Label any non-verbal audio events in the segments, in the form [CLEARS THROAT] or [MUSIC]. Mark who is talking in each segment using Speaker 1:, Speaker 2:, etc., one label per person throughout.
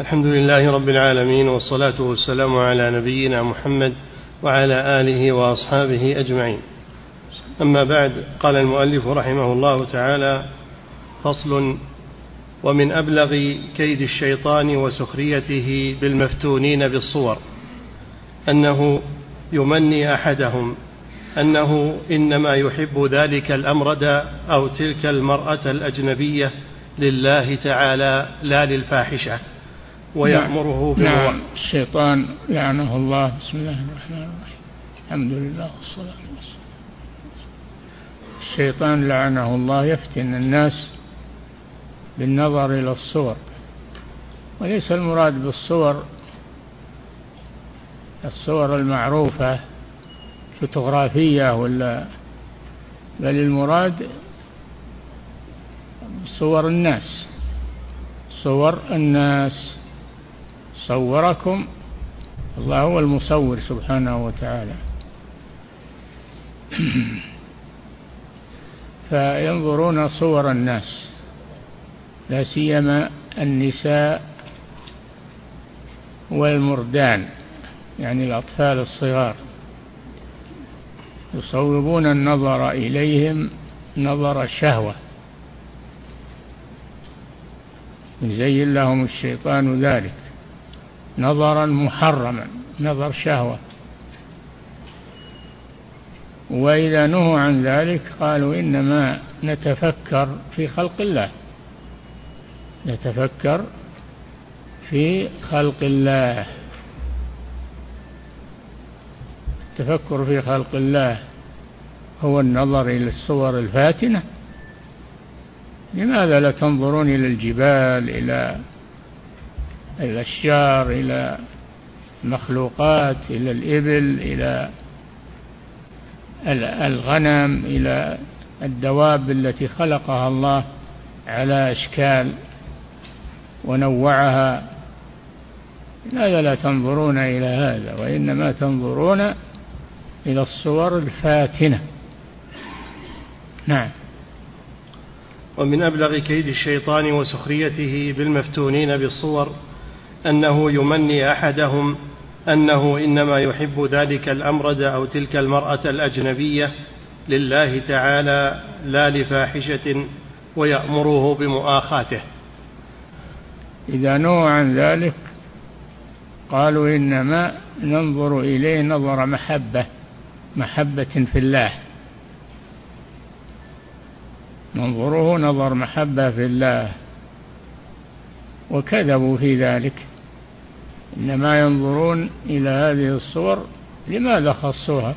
Speaker 1: الحمد لله رب العالمين والصلاة والسلام على نبينا محمد وعلى آله وأصحابه أجمعين. أما بعد قال المؤلف رحمه الله تعالى فصل ومن أبلغ كيد الشيطان وسخريته بالمفتونين بالصور أنه يمني أحدهم أنه إنما يحب ذلك الأمرد أو تلك المرأة الأجنبية لله تعالى لا للفاحشة. ويأمره
Speaker 2: نعم, نعم. الشيطان لعنه الله. بسم الله الرحمن الرحيم. الحمد لله والصلاة والسلام. الشيطان لعنه الله يفتن الناس بالنظر إلى الصور. وليس المراد بالصور الصور المعروفة فوتوغرافية ولا بل المراد صور الناس. صور الناس. صوركم. الله هو المصور سبحانه وتعالى. [CLEARS THROAT] فينظرون صور الناس لا سيما النساء والمردان يعني الأطفال الصغار. يصوبون النظر إليهم نظر الشهوة يزين لهم الشيطان ذلك. نظرا محرما نظر شهوة. وإذا نهوا عن ذلك قالوا إنما نتفكر في خلق الله. نتفكر في خلق الله. التفكر في خلق الله هو النظر إلى الصور الفاتنة. لماذا لا تنظرون إلى الجبال إلى الأشجار إلى المخلوقات إلى الإبل إلى الغنم إلى الدواب التي خلقها الله على أشكال ونوعها. لماذا لا تنظرون إلى هذا وإنما تنظرون إلى الصور الفاتنة. نعم.
Speaker 1: ومن أبلغ كيد الشيطان وسخريته بالمفتونين بالصور أنه يمني أحدهم أنه إنما يحب ذلك الأمرد أو تلك المرأة الأجنبية لله تعالى لا لفاحشة ويأمره بمؤاخاته.
Speaker 2: إذا نهوا عن ذلك قالوا إنما ننظر إليه نظر محبة محبة في الله. ننظره نظر محبة في الله. وكذبوا في ذلك. إنما ينظرون إلى هذه الصور لماذا خصوها؟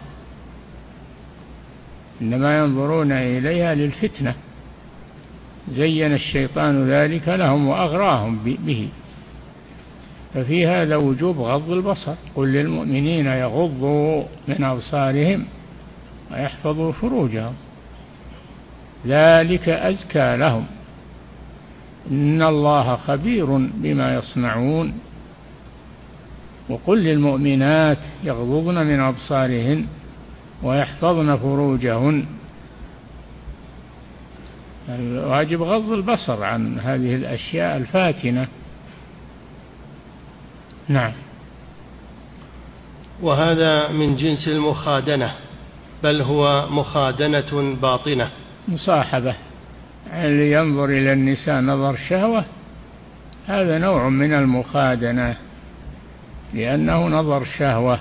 Speaker 2: إنما ينظرون إليها للفتنة. زين الشيطان ذلك لهم وأغراهم به. ففي هذا وجوب غض البصر. قل للمؤمنين يغضوا من أبصارهم ويحفظوا فروجهم. ذلك أزكى لهم. إن الله خبير بما يصنعون. وقل للمؤمنات يغضضن من أبصارهن ويحفظن فروجهن. الواجب غض البصر عن هذه الأشياء الفاتنة. نعم.
Speaker 1: وهذا من جنس المخادنة بل هو مخادنة باطنة.
Speaker 2: مصاحبة. اللي ينظر إلى النساء نظر شهوة هذا نوع من المخادنة. لأنه نظر شهوة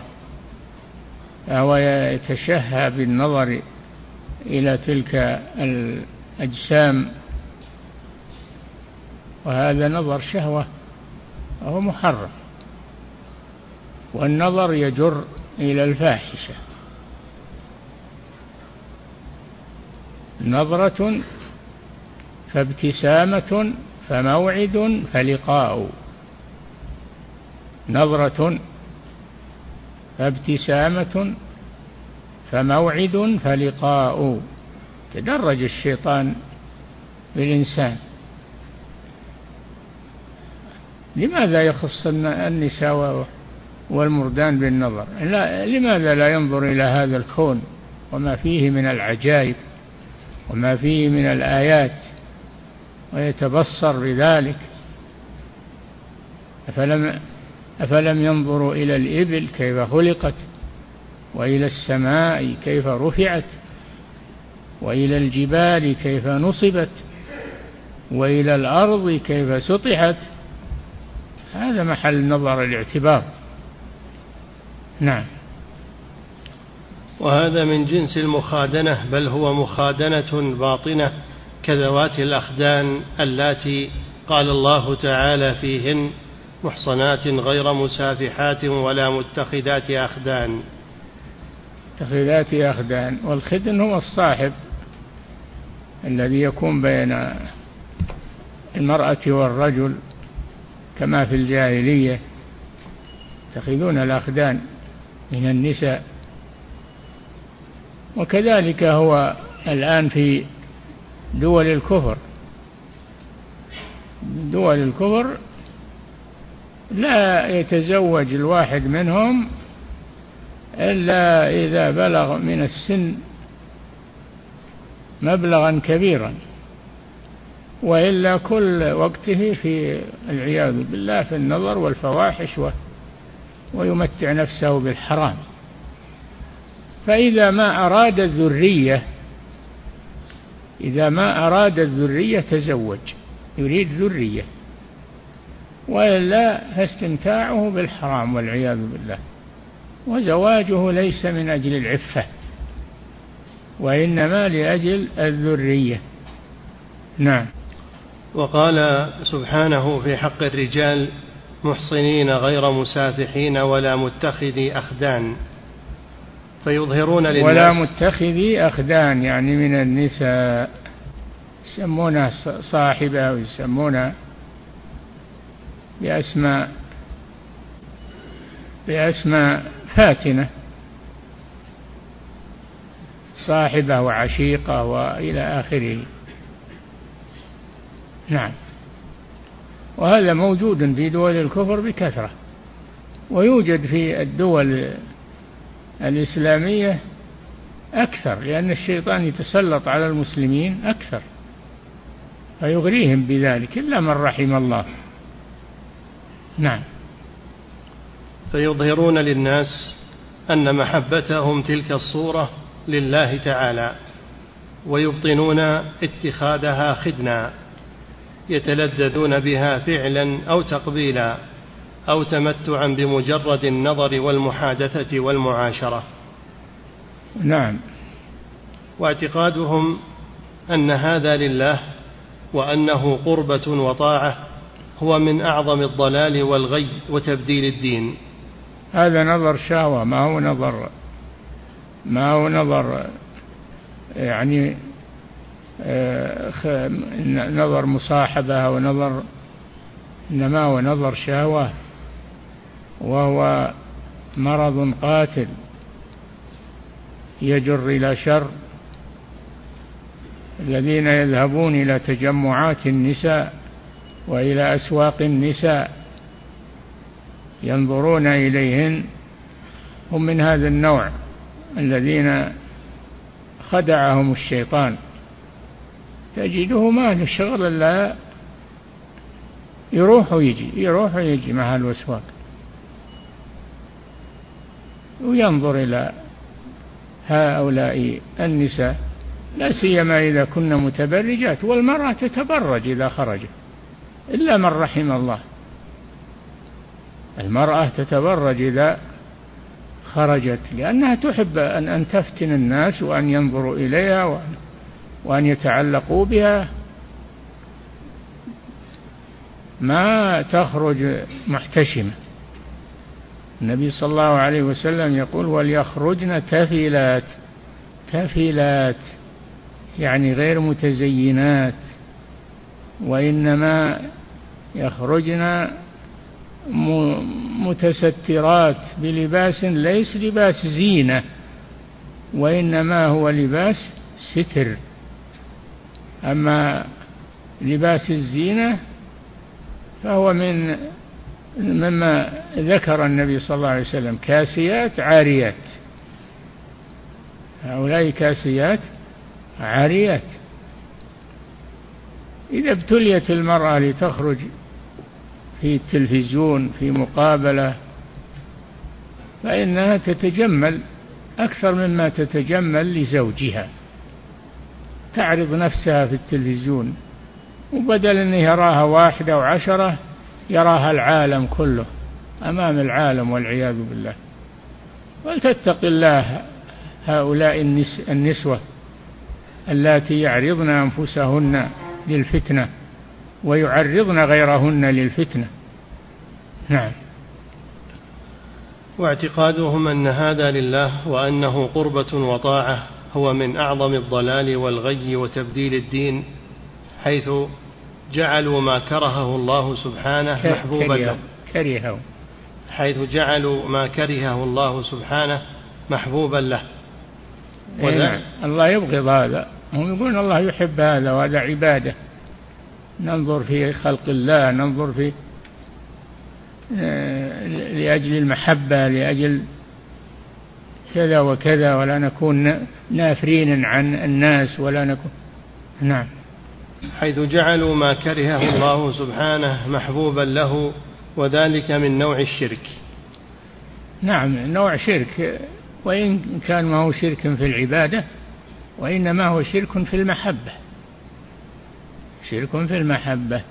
Speaker 2: فهو يتشهى بالنظر إلى تلك الأجسام. وهذا نظر شهوة وهو محرم. والنظر يجر إلى الفاحشة. نظرة فابتسامة فموعد فلقاء. نظرة فابتسامة فموعد فلقاء. تدرج الشيطان بالإنسان. لماذا يخص النساء والمردان بالنظر؟ لا لماذا لا ينظر إلى هذا الكون؟ وما فيه من العجائب وما فيه من الآيات ويتبصر بذلك. أفلم أفلم ينظروا إلى الإبل كيف خلقت وإلى السماء كيف رفعت وإلى الجبال كيف نصبت وإلى الأرض كيف سطحت. هذا محل نظر الاعتبار. نعم.
Speaker 1: وهذا من جنس المخادنة بل هو مخادنة باطنة كذوات الأخدان اللاتي قال الله تعالى فيهن محصنات غير مسافحات ولا متخذات أخدان.
Speaker 2: متخذات أخدان. والخدن هو الصاحب الذي يكون بين المرأة والرجل كما في الجاهلية يتخذون الأخدان من النساء. وكذلك هو الآن في دول الكفر. دول الكفر لا يتزوج الواحد منهم إلا إذا بلغ من السن مبلغا كبيرا وإلا كل وقته في العياذ بالله في النظر والفواحش ويمتع نفسه بالحرام. فإذا ما أراد الذرية إذا ما أراد الذرية تزوج يريد ذرية. وإلا فاستمتاعه بالحرام والعياذ بالله. وزواجه ليس من أجل العفة وإنما لأجل الذرية. نعم.
Speaker 1: وقال سبحانه في حق الرجال محصنين غير مسافحين ولا متخذي أخدان. فيظهرون للناس
Speaker 2: ولا متخذي أخدان يعني من النساء يسمونها صاحبة ويسمونها بأسماء بأسماء فاتنة. صاحبة وعشيقة وإلى آخره. نعم. وهذا موجود في دول الكفر بكثرة. ويوجد في الدول الإسلامية أكثر لأن الشيطان يتسلط على المسلمين أكثر. فيغريهم بذلك إلا من رحم الله. نعم.
Speaker 1: فيظهرون للناس أن محبتهم تلك الصورة لله تعالى ويبطنون اتخاذها خدنا يتلذذون بها فعلا أو تقبيلا أو تمتعا بمجرد النظر والمحادثة والمعاشرة.
Speaker 2: نعم.
Speaker 1: واعتقادهم أن هذا لله وأنه قربة وطاعة هو من أعظم الضلال والغي وتبديل الدين.
Speaker 2: هذا نظر شهوة ما هو نظر؟ ما هو نظر؟ يعني آه، نظر مصاحبة أو نظر إنما هو نظر شهوة وهو مرض قاتل يجر إلى شر. الذين يذهبون إلى تجمعات النساء وإلى أسواق النساء ينظرون إليهن هم من هذا النوع الذين خدعهم الشيطان. تجده ما له شغل إلا يروح ويجي يروح ويجي مع الوسواق وينظر إلى هؤلاء النساء لا سيما إذا كن متبرجات والمرأة تتبرج إذا خرجت. إلا من رحم الله. المرأة تتبرج إذا خرجت لأنها تحب أن أن تفتن الناس وأن ينظروا إليها وأن, وأن يتعلقوا بها. ما تخرج محتشمة. النبي صلى الله عليه وسلم يقول وليخرجن تفلات تفلات يعني غير متزينات. وإنما يخرجن متسترات بلباس ليس لباس زينة وإنما هو لباس ستر. أما لباس الزينة فهو من مما ذكر النبي صلى الله عليه وسلم كاسيات عاريات. هؤلاء كاسيات عاريات. إذا ابتليت المرأة لتخرج في التلفزيون في مقابلة فإنها تتجمل أكثر مما تتجمل لزوجها. تعرض نفسها في التلفزيون وبدل أن يراها واحدة وعشرة يراها العالم كله أمام العالم والعياذ بالله. ولتتق الله هؤلاء النسوة اللاتي يعرضن أنفسهن للفتنة ويعرضن غيرهن للفتنة. نعم.
Speaker 1: واعتقادهم أن هذا لله وأنه قربة وطاعة هو من أعظم الضلال والغي وتبديل الدين حيث جعلوا ما كرهه الله سبحانه محبوبا له.
Speaker 2: كرهه
Speaker 1: حيث جعلوا ما كرهه الله سبحانه محبوبا له.
Speaker 2: إيه نعم. الله يبغض هذا. هم يقولون الله يحب هذا وهذا عبادة. ننظر في خلق الله ننظر في آه، لأجل المحبة لأجل كذا وكذا ولا نكون نافرين عن الناس ولا نكون. نعم.
Speaker 1: حيث جعلوا ما كرهه الله سبحانه محبوبا له وذلك من نوع الشرك.
Speaker 2: نعم نوع شرك. وإن كان ما هو شرك في العبادة وإنما هو شرك في المحبة. شرك في المحبة.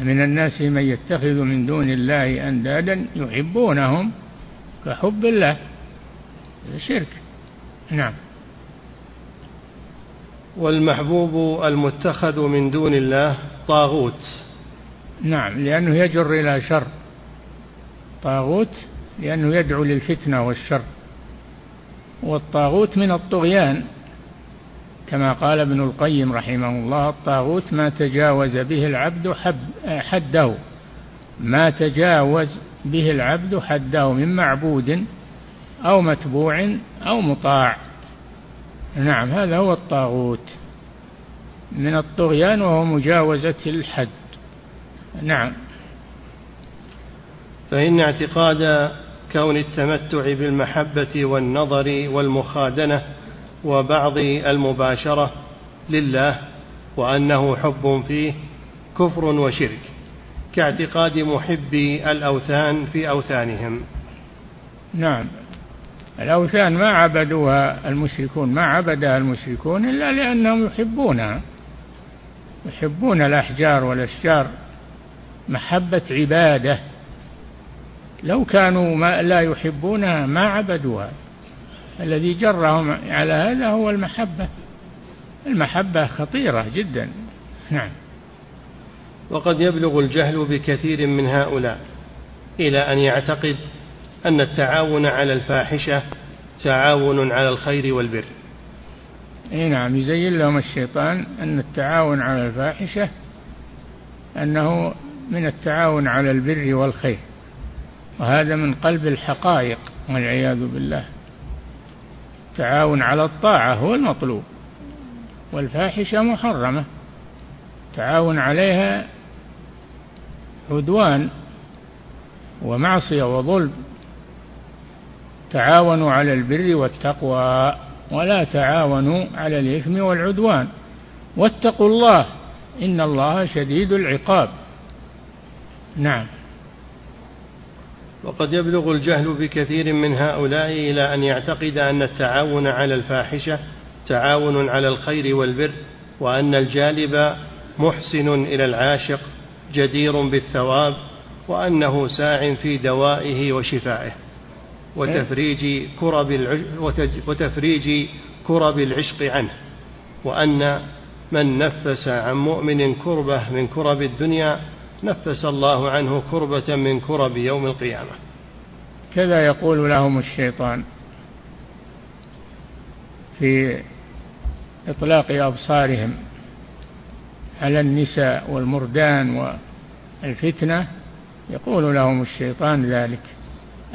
Speaker 2: من الناس من يتخذ من دون الله أندادا يحبونهم كحب الله. شرك. نعم.
Speaker 1: والمحبوب المتخذ من دون الله طاغوت.
Speaker 2: نعم لأنه يجر إلى شر. طاغوت لأنه يدعو للفتنة والشر. والطاغوت من الطغيان. كما قال ابن القيم رحمه الله الطاغوت ما تجاوز به العبد حده. ما تجاوز به العبد حده من معبود أو متبوع أو مطاع. نعم هذا هو الطاغوت. من الطغيان وهو مجاوزة الحد. نعم.
Speaker 1: فإن اعتقاد كون التمتع بالمحبة والنظر والمخادنة وبعض المباشرة لله وأنه حب فيه كفر وشرك كاعتقاد محبي الأوثان في أوثانهم.
Speaker 2: نعم. الأوثان ما عبدوها المشركون ما عبدها المشركون إلا لأنهم يحبونها. يحبون الأحجار والأشجار محبة عبادة. لو كانوا ما لا يحبونها ما عبدوها. الذي جرهم على هذا هو المحبة. المحبة خطيرة جدا. نعم.
Speaker 1: وقد يبلغ الجهل بكثير من هؤلاء إلى أن يعتقد أن التعاون على الفاحشة تعاون على الخير والبر.
Speaker 2: إي نعم يزين لهم الشيطان أن التعاون على الفاحشة أنه من التعاون على البر والخير وهذا من قلب الحقائق والعياذ بالله. التعاون على الطاعة هو المطلوب. والفاحشة محرمة. تعاون عليها عدوان ومعصية وظلم. تعاونوا على البر والتقوى ولا تعاونوا على الإثم والعدوان. واتقوا الله إن الله شديد العقاب. نعم.
Speaker 1: وقد يبلغ الجهل بكثير من هؤلاء إلى أن يعتقد أن التعاون على الفاحشة تعاون على الخير والبر وأن الجالب محسن إلى العاشق جدير بالثواب وأنه ساع في دوائه وشفائه. وتفريج كرب وتفريج كرب العشق عنه. وأن من نفس عن مؤمن كربة من كرب الدنيا نفس الله عنه كربة من كرب يوم القيامة.
Speaker 2: كذا يقول لهم الشيطان في إطلاق أبصارهم على النساء والمردان والفتنة؟ يقول لهم الشيطان ذلك.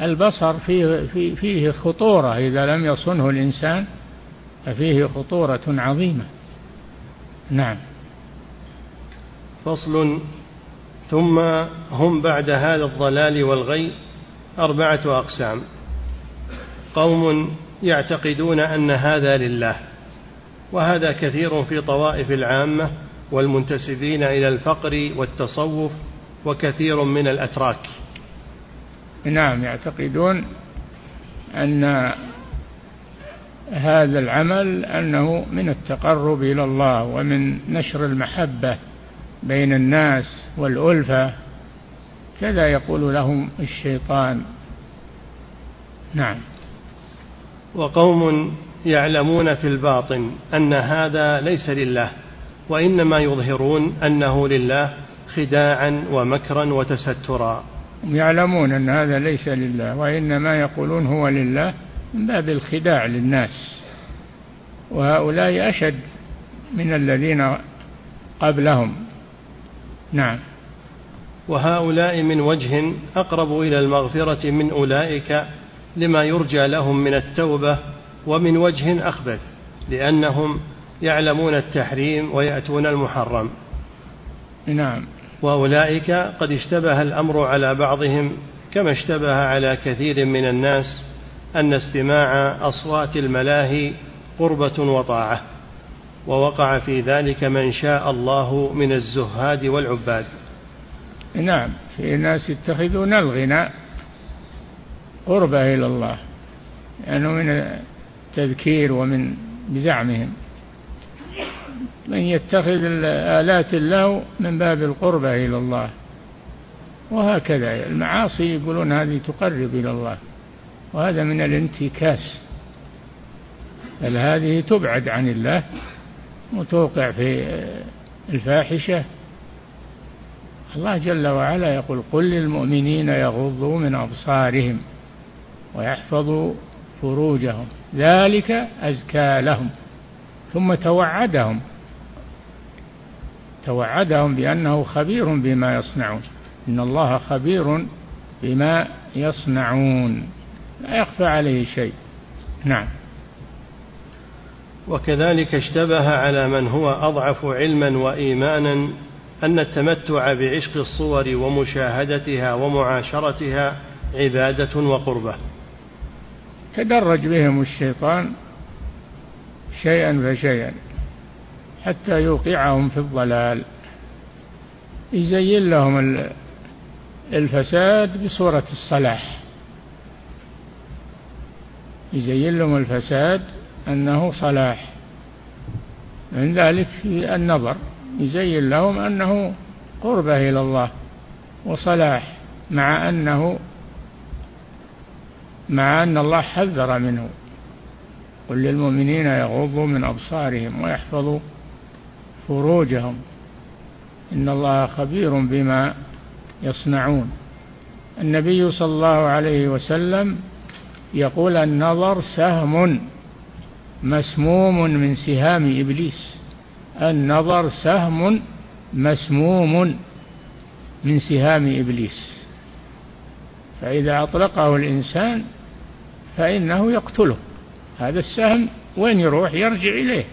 Speaker 2: البصر فيه, فيه, فيه خطورة إذا لم يصنه الإنسان ففيه خطورة عظيمة. نعم.
Speaker 1: فصل ثم هم بعد هذا الضلال والغي أربعة أقسام. قوم يعتقدون أن هذا لله وهذا كثير في طوائف العامة والمنتسبين إلى الفقر والتصوف وكثير من الأتراك.
Speaker 2: نعم يعتقدون أن هذا العمل أنه من التقرب إلى الله ومن نشر المحبة بين الناس والألفة كذا يقول لهم الشيطان. نعم.
Speaker 1: وقوم يعلمون في الباطن أن هذا ليس لله وإنما يظهرون أنه لله خداعا ومكرا وتسترا.
Speaker 2: يعلمون أن هذا ليس لله وإنما يقولون هو لله من باب الخداع للناس. وهؤلاء أشد من الذين قبلهم. نعم.
Speaker 1: وهؤلاء من وجه أقرب إلى المغفرة من أولئك لما يرجى لهم من التوبة ومن وجه أخبث لأنهم يعلمون التحريم ويأتون المحرم.
Speaker 2: نعم.
Speaker 1: وأولئك قد اشتبه الأمر على بعضهم كما اشتبه على كثير من الناس أن استماع أصوات الملاهي قربة وطاعة. ووقع في ذلك من شاء الله من الزهاد والعباد.
Speaker 2: نعم في ناس يتخذون الغناء قربة إلى الله لأنه يعني من التذكير ومن بزعمهم. من يتخذ آلات الله من باب القربة إلى الله. وهكذا المعاصي يقولون هذه تقرب إلى الله وهذا من الانتكاس. بل هذه تبعد عن الله وتوقع في الفاحشة. الله جل وعلا يقول قل للمؤمنين يغضوا من أبصارهم ويحفظوا فروجهم ذلك أزكى لهم. ثم توعدهم توعدهم بأنه خبير بما يصنعون. إن الله خبير بما يصنعون لا يخفى عليه شيء. نعم.
Speaker 1: وكذلك اشتبه على من هو أضعف علما وإيمانا أن التمتع بعشق الصور ومشاهدتها ومعاشرتها عبادة وقربة.
Speaker 2: تدرج بهم الشيطان شيئا فشيئا حتى يوقعهم في الضلال يزين لهم الفساد بصورة الصلاح يزين لهم الفساد أنه صلاح. من ذلك في النظر. يزين لهم أنه قربة إلى الله وصلاح مع أنه مع أن الله حذر منه. قل للمؤمنين يغضوا من أبصارهم ويحفظوا فروجهم. إن الله خبير بما يصنعون. النبي صلى الله عليه وسلم يقول النظر سهم. مسموم من سهام إبليس. النظر سهم مسموم من سهام إبليس. فإذا أطلقه الإنسان فإنه يقتله. هذا السهم وين يروح؟ يرجع إليه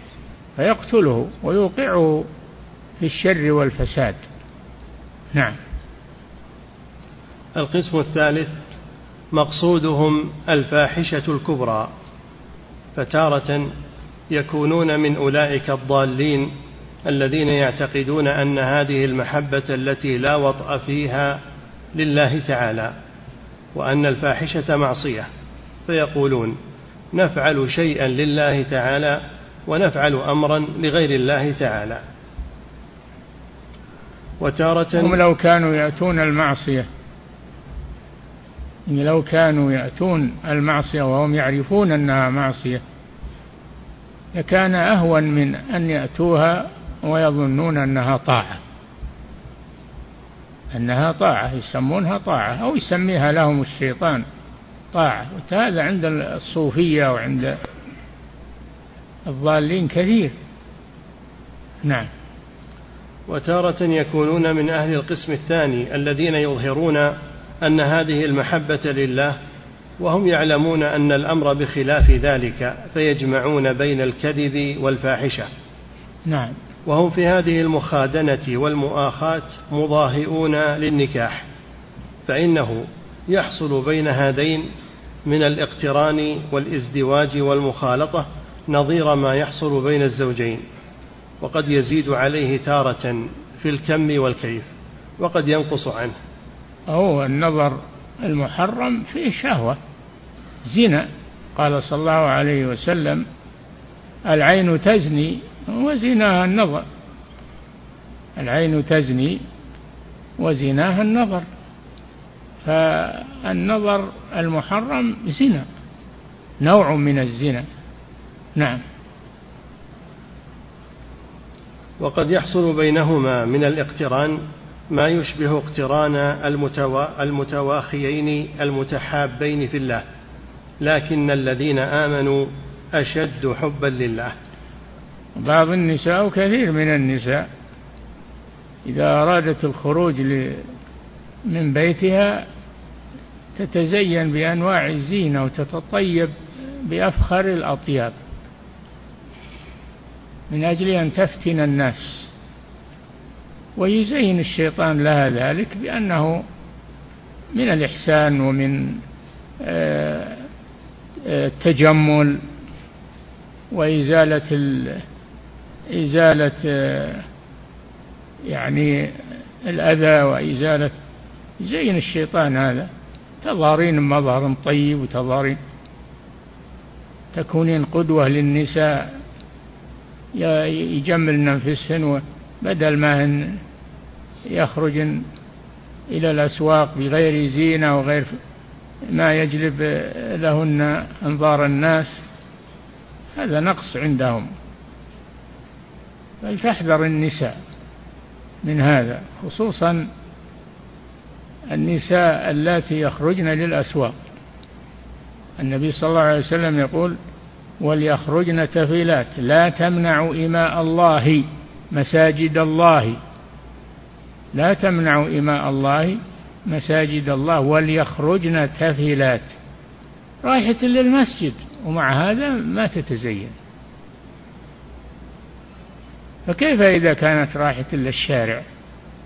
Speaker 2: فيقتله ويوقعه في الشر والفساد. نعم.
Speaker 1: القسم الثالث مقصودهم الفاحشة الكبرى. فتارة يكونون من أولئك الضالين الذين يعتقدون أن هذه المحبة التي لا وطأ فيها لله تعالى وأن الفاحشة معصية. فيقولون نفعل شيئا لله تعالى ونفعل امرا لغير الله تعالى.
Speaker 2: وتارة هم لو كانوا يأتون المعصية. لو كانوا يأتون المعصية وهم يعرفون أنها معصية لكان أهون من أن يأتوها ويظنون أنها طاعة. أنها طاعة يسمونها طاعة أو يسميها لهم الشيطان طاعة. وهذا عند الصوفية وعند الضالين كثير. نعم.
Speaker 1: وتارة يكونون من أهل القسم الثاني الذين يظهرون أن هذه المحبة لله وهم يعلمون أن الأمر بخلاف ذلك فيجمعون بين الكذب والفاحشة.
Speaker 2: نعم.
Speaker 1: وهم في هذه المخادنة والمؤاخاة مضاهئون للنكاح فإنه يحصل بين هذين من الاقتران والإزدواج والمخالطة نظير ما يحصل بين الزوجين. وقد يزيد عليه تارة في الكم والكيف وقد ينقص عنه.
Speaker 2: هو النظر المحرم فيه شهوة زنا. قال صلى الله عليه وسلم العين تزني وزناها النظر. العين تزني وزناها النظر. فالنظر المحرم زنا نوع من الزنا. نعم.
Speaker 1: وقد يحصل بينهما من الاقتران ما يشبه اقتران المتوا... المتواخيين المتحابين في الله. لكن الذين آمنوا أشد حبا لله.
Speaker 2: بعض النساء وكثير من النساء إذا أرادت الخروج من بيتها تتزين بأنواع الزينة وتتطيب بأفخر الأطياب من أجل أن تفتن الناس. ويزين الشيطان لها ذلك بأنه من الإحسان ومن آه، آه، التجمل وإزالة إزالة آه، يعني الأذى وإزالة زين الشيطان هذا. تظهرين مظهر طيب وتظهرين تكونين قدوة للنساء يجملن أنفسهن بدل ما يخرجن إلى الأسواق بغير زينة وغير ما يجلب لهن أنظار الناس. هذا نقص عندهم. فلتحذر النساء من هذا خصوصا النساء اللاتي يخرجن للأسواق. النبي صلى الله عليه وسلم يقول وليخرجن تفيلات لا تمنعوا إماء الله مساجد الله لا تمنعوا إماء الله مساجد الله وليخرجن تفيلات رايحة للمسجد ومع هذا ما تتزين. فكيف إذا كانت رايحة للشارع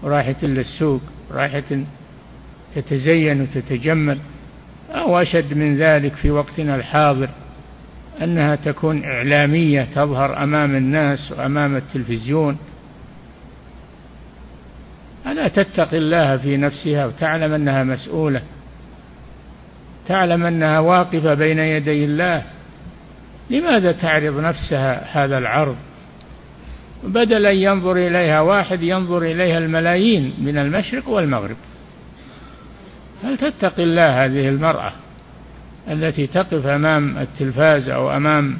Speaker 2: ورايحة للسوق رايحة تتزين وتتجمل؟ أو أشد من ذلك في وقتنا الحاضر أنها تكون إعلامية تظهر أمام الناس وأمام التلفزيون ألا تتقي الله في نفسها وتعلم أنها مسؤولة. تعلم أنها واقفة بين يدي الله. لماذا تعرض نفسها هذا العرض؟ بدل أن ينظر إليها واحد ينظر إليها الملايين من المشرق والمغرب. هل تتقي الله هذه المرأة التي تقف أمام التلفاز أو أمام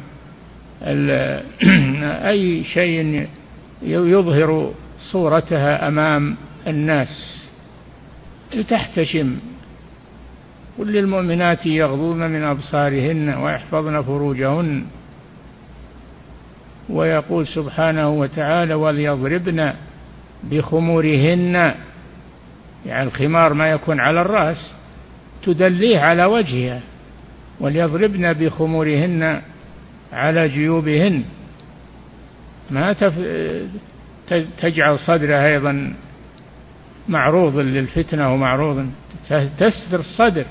Speaker 2: [CLEARS THROAT] أي شيء يظهر صورتها أمام الناس لتحتشم قل للمؤمنات يغضون من أبصارهن ويحفظن فروجهن ويقول سبحانه وتعالى وليضربن بخمورهن يعني الخمار ما يكون على الرأس تدليه على وجهها وليضربن بخمورهن على جيوبهن ما. تجعل صدرها أيضا معروض للفتنة ومعروض تستر الصدر.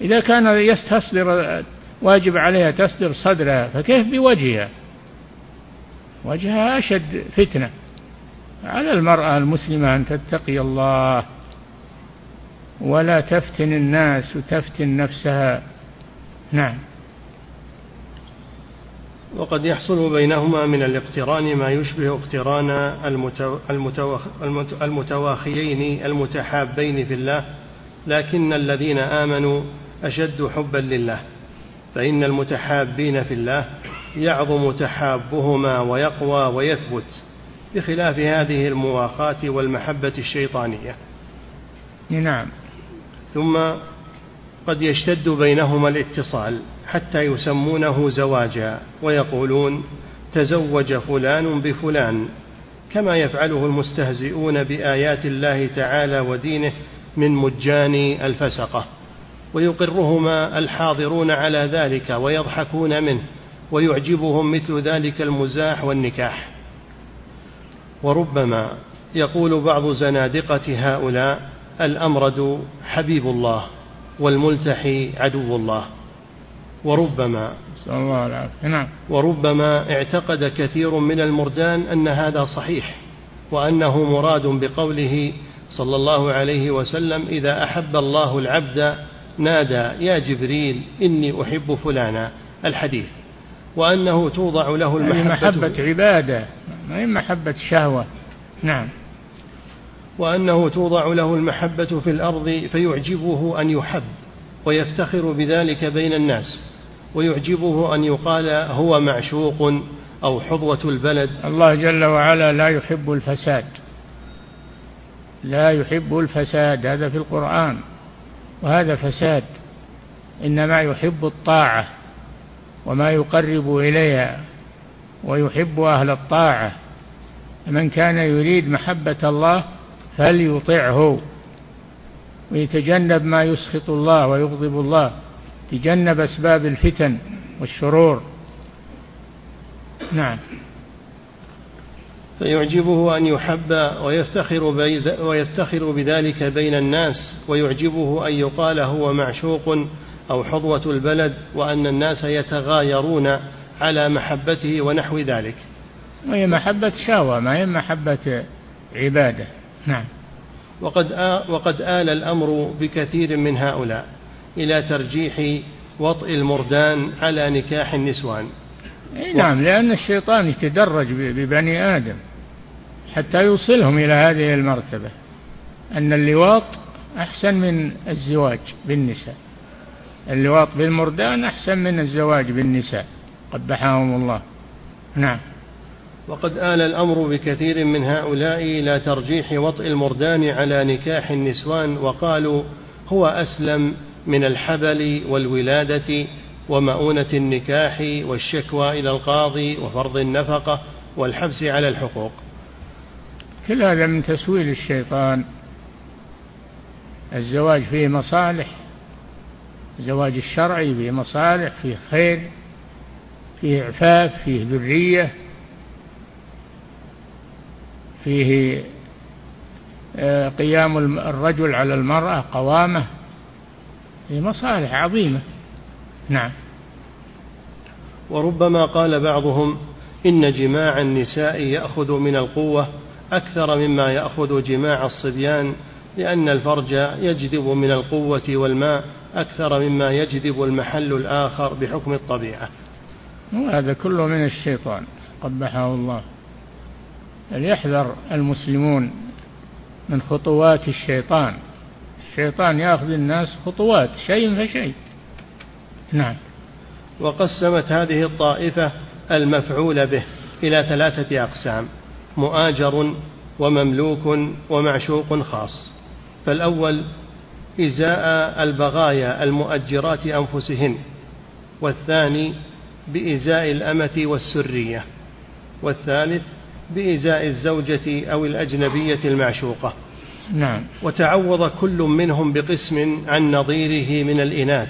Speaker 2: إذا كان تصدر واجب عليها تصدر صدرها فكيف بوجهها؟ وجهها أشد فتنة. على المرأة المسلمة أن تتقي الله ولا تفتن الناس وتفتن نفسها. نعم.
Speaker 1: وقد يحصل بينهما من الاقتران ما يشبه اقتران المتواخيين المتحابين في الله لكن الذين آمنوا أشد حبا لله فإن المتحابين في الله يعظم تحابهما ويقوى ويثبت بخلاف هذه المواخاة والمحبة الشيطانية.
Speaker 2: نعم.
Speaker 1: ثم قد يشتد بينهما الاتصال. حتى يسمونه زواجا ويقولون تزوج فلان بفلان كما يفعله المستهزئون بآيات الله تعالى ودينه من مجان الفسقة. ويقرهما الحاضرون على ذلك ويضحكون منه ويعجبهم مثل ذلك المزاح والنكاح. وربما يقول بعض زنادقة هؤلاء الأمرد حبيب الله والملتحي عدو الله. وربما
Speaker 2: الله العافية. نعم.
Speaker 1: وربما اعتقد كثير من المردان أن هذا صحيح وأنه مراد بقوله صلى الله عليه وسلم إذا أحب الله العبد نادى يا جبريل إني أحب فلانا. الحديث. وأنه توضع له المحبة.
Speaker 2: محبة عبادة ما هي محبة شهوة. نعم.
Speaker 1: وأنه توضع له المحبة في الأرض فيعجبه أن يحب. ويفتخر بذلك بين الناس ويعجبه أن يقال هو معشوق أو حظوة البلد.
Speaker 2: الله جل وعلا لا يحب الفساد لا يحب الفساد هذا في القرآن وهذا فساد. إنما يحب الطاعة وما يقرب إليها ويحب أهل الطاعة. من كان يريد محبة الله فليطعه. ويتجنب ما يسخط الله ويغضب الله تجنب أسباب الفتن والشرور. نعم.
Speaker 1: فيعجبه أن يحب ويفتخر, ويفتخر بذلك بين الناس ويعجبه أن يقال هو معشوق أو حظوة البلد وأن الناس يتغايرون على محبته ونحو ذلك.
Speaker 2: وهي محبة شهوة ما هي محبة عبادة. نعم.
Speaker 1: وقد وقد آل الأمر بكثير من هؤلاء إلى ترجيح وطئ المردان على نكاح النسوان.
Speaker 2: نعم لأن الشيطان يتدرج ببني آدم حتى يوصلهم إلى هذه المرتبة. أن اللواط أحسن من الزواج بالنساء. اللواط بالمردان أحسن من الزواج بالنساء. قبحهم الله. نعم.
Speaker 1: وقد آل الأمر بكثير من هؤلاء إلى ترجيح وطئ المردان على نكاح النسوان وقالوا هو أسلم من الحبل والولادة ومؤونة النكاح والشكوى إلى القاضي وفرض النفقة والحبس على الحقوق.
Speaker 2: كل هذا من تسويل الشيطان. الزواج فيه مصالح الزواج الشرعي فيه مصالح فيه خير فيه عفاف فيه ذرية. فيه آه، قيام الرجل على المرأة قوامة. فيه مصالح عظيمة. نعم.
Speaker 1: وربما قال بعضهم إن جماع النساء يأخذ من القوة أكثر مما يأخذ جماع الصبيان لأن الفرج يجذب من القوة والماء أكثر مما يجذب المحل الآخر بحكم الطبيعة.
Speaker 2: وهذا كله من الشيطان قبحه الله. فليحذر المسلمون من خطوات الشيطان. الشيطان يأخذ الناس خطوات شيء فشيء. نعم.
Speaker 1: وقسمت هذه الطائفة المفعول به إلى ثلاثة أقسام مؤاجر ومملوك ومعشوق خاص. فالأول إزاء البغايا المؤجرات أنفسهن. والثاني بإزاء الأمة والسرية. والثالث بإزاء الزوجة أو الأجنبية المعشوقة.
Speaker 2: نعم.
Speaker 1: وتعوض كل منهم بقسم عن نظيره من الإناث.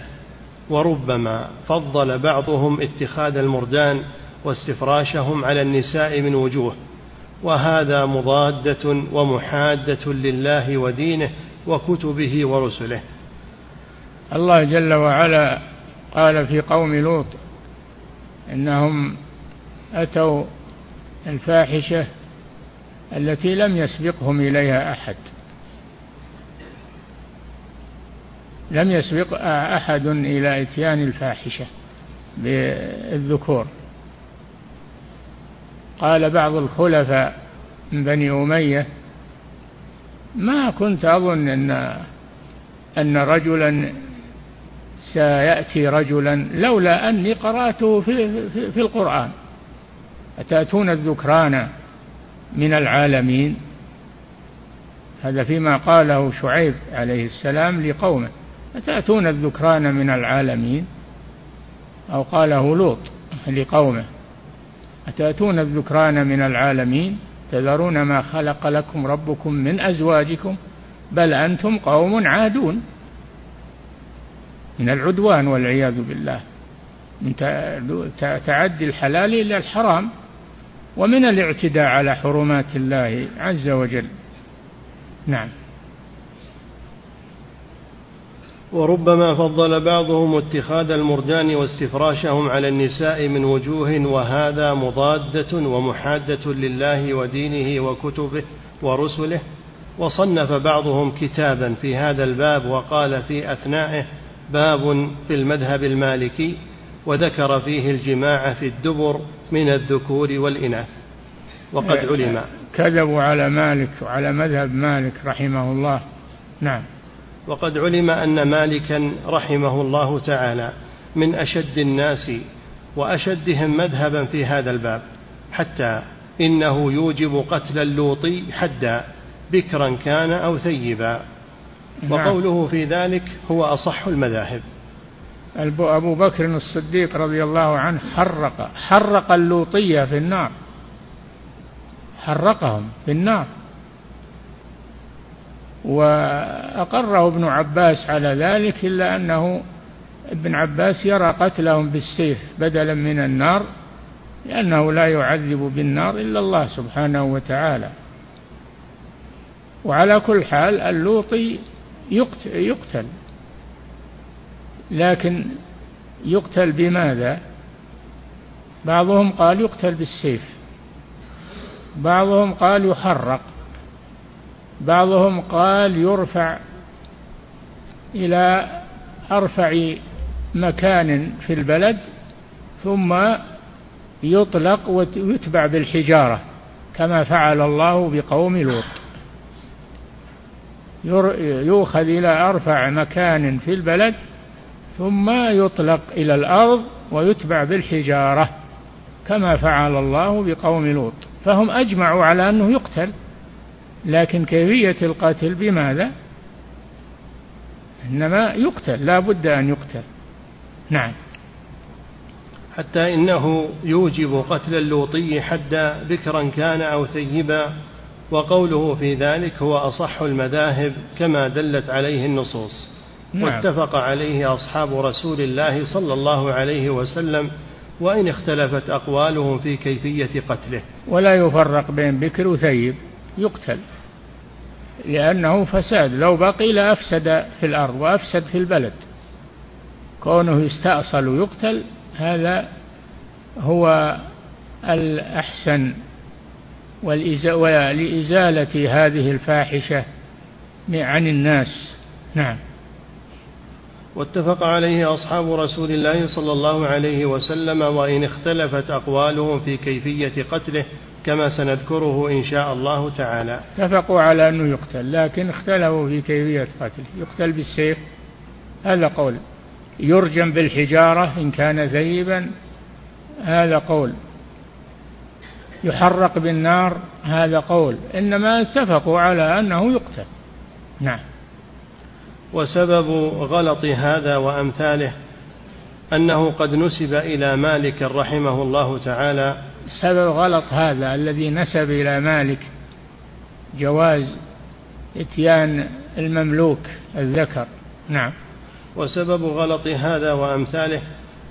Speaker 1: وربما فضل بعضهم اتخاذ المردان واستفراشهم على النساء من وجوه. وهذا مضادة ومحادة لله ودينه وكتبه ورسله.
Speaker 2: الله جل وعلا قال في قوم لوط إنهم أتوا الفاحشة التي لم يسبقهم إليها أحد. لم يسبق أحد إلى إتيان الفاحشة بالذكور. قال بعض الخلفاء من بني أمية ما كنت أظن أن أن رجلا سيأتي رجلا لولا أني قرأته في, في, في القرآن. أتأتون الذكران من العالمين؟ هذا فيما قاله شعيب عليه السلام لقومه. أتأتون الذكران من العالمين؟ أو قاله لوط لقومه. أتأتون الذكران من العالمين؟ تذرون ما خلق لكم ربكم من أزواجكم؟ بل أنتم قوم عادون. من العدوان والعياذ بالله. من تعدي الحلال إلى الحرام. ومن الاعتداء على حرمات الله عز وجل. نعم.
Speaker 1: وربما فضل بعضهم اتخاذ المردان واستفراشهم على النساء من وجوه وهذا مضادة ومحادة لله ودينه وكتبه ورسله. وصنف بعضهم كتابا في هذا الباب وقال في أثنائه باب في المذهب المالكي وذكر فيه الجماع في الدبر من الذكور والإناث وقد إيه، علم.
Speaker 2: كذبوا على مالك وعلى مذهب مالك رحمه الله. نعم.
Speaker 1: وقد علم أن مالكا رحمه الله تعالى من أشد الناس وأشدهم مذهبا في هذا الباب حتى إنه يوجب قتل اللوطي حدا بكرا كان أو ثيبا. نعم. وقوله في ذلك هو أصح المذاهب.
Speaker 2: أبو بكر الصديق رضي الله عنه حرق حرق اللوطية في النار. حرقهم في النار. وأقره ابن عباس على ذلك إلا أنه ابن عباس يرى قتلهم بالسيف بدلا من النار لأنه لا يعذب بالنار إلا الله سبحانه وتعالى. وعلى كل حال اللوطي يقتل. لكن يقتل بماذا؟ بعضهم قال يقتل بالسيف. بعضهم قال يحرق. بعضهم قال يرفع إلى أرفع مكان في البلد ثم يطلق ويتبع بالحجارة كما فعل الله بقوم لوط. يؤخذ إلى أرفع مكان في البلد ثم يطلق إلى الأرض ويتبع بالحجارة كما فعل الله بقوم لوط. فهم أجمعوا على أنه يقتل. لكن كيفية القتل بماذا؟ إنما يقتل لا بد أن يقتل. نعم.
Speaker 1: حتى إنه يوجب قتل اللوطي حدا بكرا كان أو ثيبا وقوله في ذلك هو أصح المذاهب كما دلت عليه النصوص. نعم. واتفق عليه أصحاب رسول الله صلى الله عليه وسلم وإن اختلفت أقوالهم في كيفية قتله.
Speaker 2: ولا يفرق بين بكر وثيب يقتل لأنه فساد. لو بقي لأفسد في الأرض وأفسد في البلد. كونه يستأصل ويقتل هذا هو الأحسن ولإزالة هذه الفاحشة عن الناس. نعم.
Speaker 1: واتفق عليه أصحاب رسول الله صلى الله عليه وسلم وإن اختلفت أقوالهم في كيفية قتله كما سنذكره إن شاء الله تعالى.
Speaker 2: اتفقوا على أنه يقتل لكن اختلفوا في كيفية قتله. يقتل بالسيف هذا قول. يرجم بالحجارة إن كان ذيبا هذا قول. يحرق بالنار هذا قول. إنما اتفقوا على أنه يقتل. نعم.
Speaker 1: وسبب غلط هذا وأمثاله أنه قد نسب إلى مالك رحمه الله تعالى.
Speaker 2: سبب غلط هذا الذي نسب إلى مالك جواز إتيان المملوك الذكر. نعم.
Speaker 1: وسبب غلط هذا وأمثاله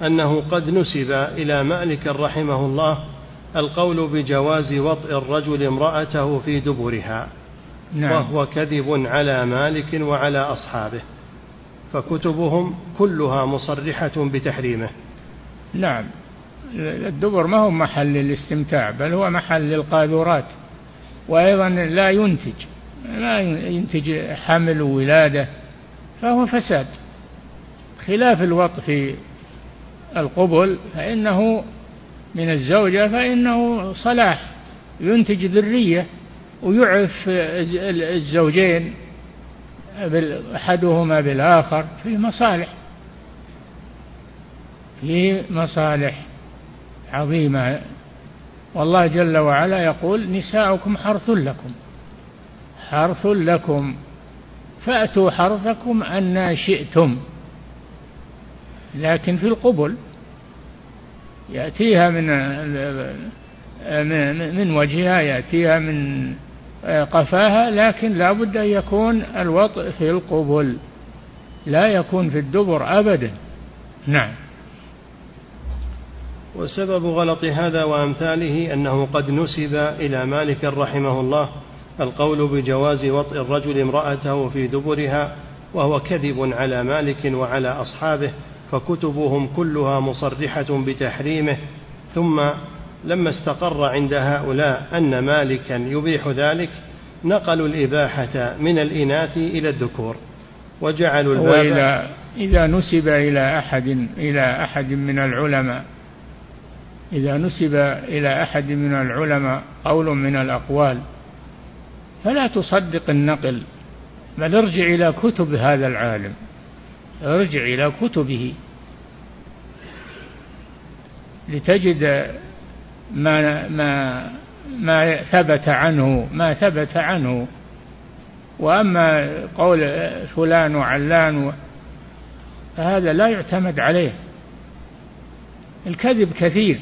Speaker 1: أنه قد نسب إلى مالك رحمه الله القول بجواز وطئ الرجل امرأته في دبرها. نعم. وهو كذب على مالك وعلى أصحابه فكتبهم كلها مصرحة بتحريمه.
Speaker 2: نعم. الدبر ما هو محل للاستمتاع بل هو محل للقاذورات وأيضا لا ينتج لا ينتج حمل وولادة فهو فساد. خلاف الوط في القبل فإنه من الزوجة فإنه صلاح ينتج ذرية. ويعف الزوجين أحدهما بالآخر فيه مصالح فيه مصالح عظيمة. والله جل وعلا يقول نساؤكم حرث لكم حرث لكم. فأتوا حرثكم أن شئتم لكن في القبل يأتيها من من وجهها يأتيها من قفاها لكن لا بد أن يكون الوطء في القبل لا يكون في الدبر أبدا. نعم.
Speaker 1: وسبب غلط هذا وأمثاله أنه قد نسب إلى مالك رحمه الله القول بجواز وطء الرجل امرأته في دبرها وهو كذب على مالك وعلى أصحابه فكتبهم كلها مصرحة بتحريمه ثم لما استقر عند هؤلاء أن مالكا يبيح ذلك نقلوا الإباحة من الإناث إلى الذكور وجعلوا الباب
Speaker 2: وإذا إذا نسب إلى أحد إلى أحد من العلماء. إذا نسب إلى أحد من العلماء قول من الأقوال فلا تصدق النقل بل ارجع إلى كتب هذا العالم. ارجع إلى كتبه. لتجد ما ما ما ثبت عنه ما ثبت عنه. وأما قول فلان وعلان فهذا لا يعتمد عليه. الكذب كثير.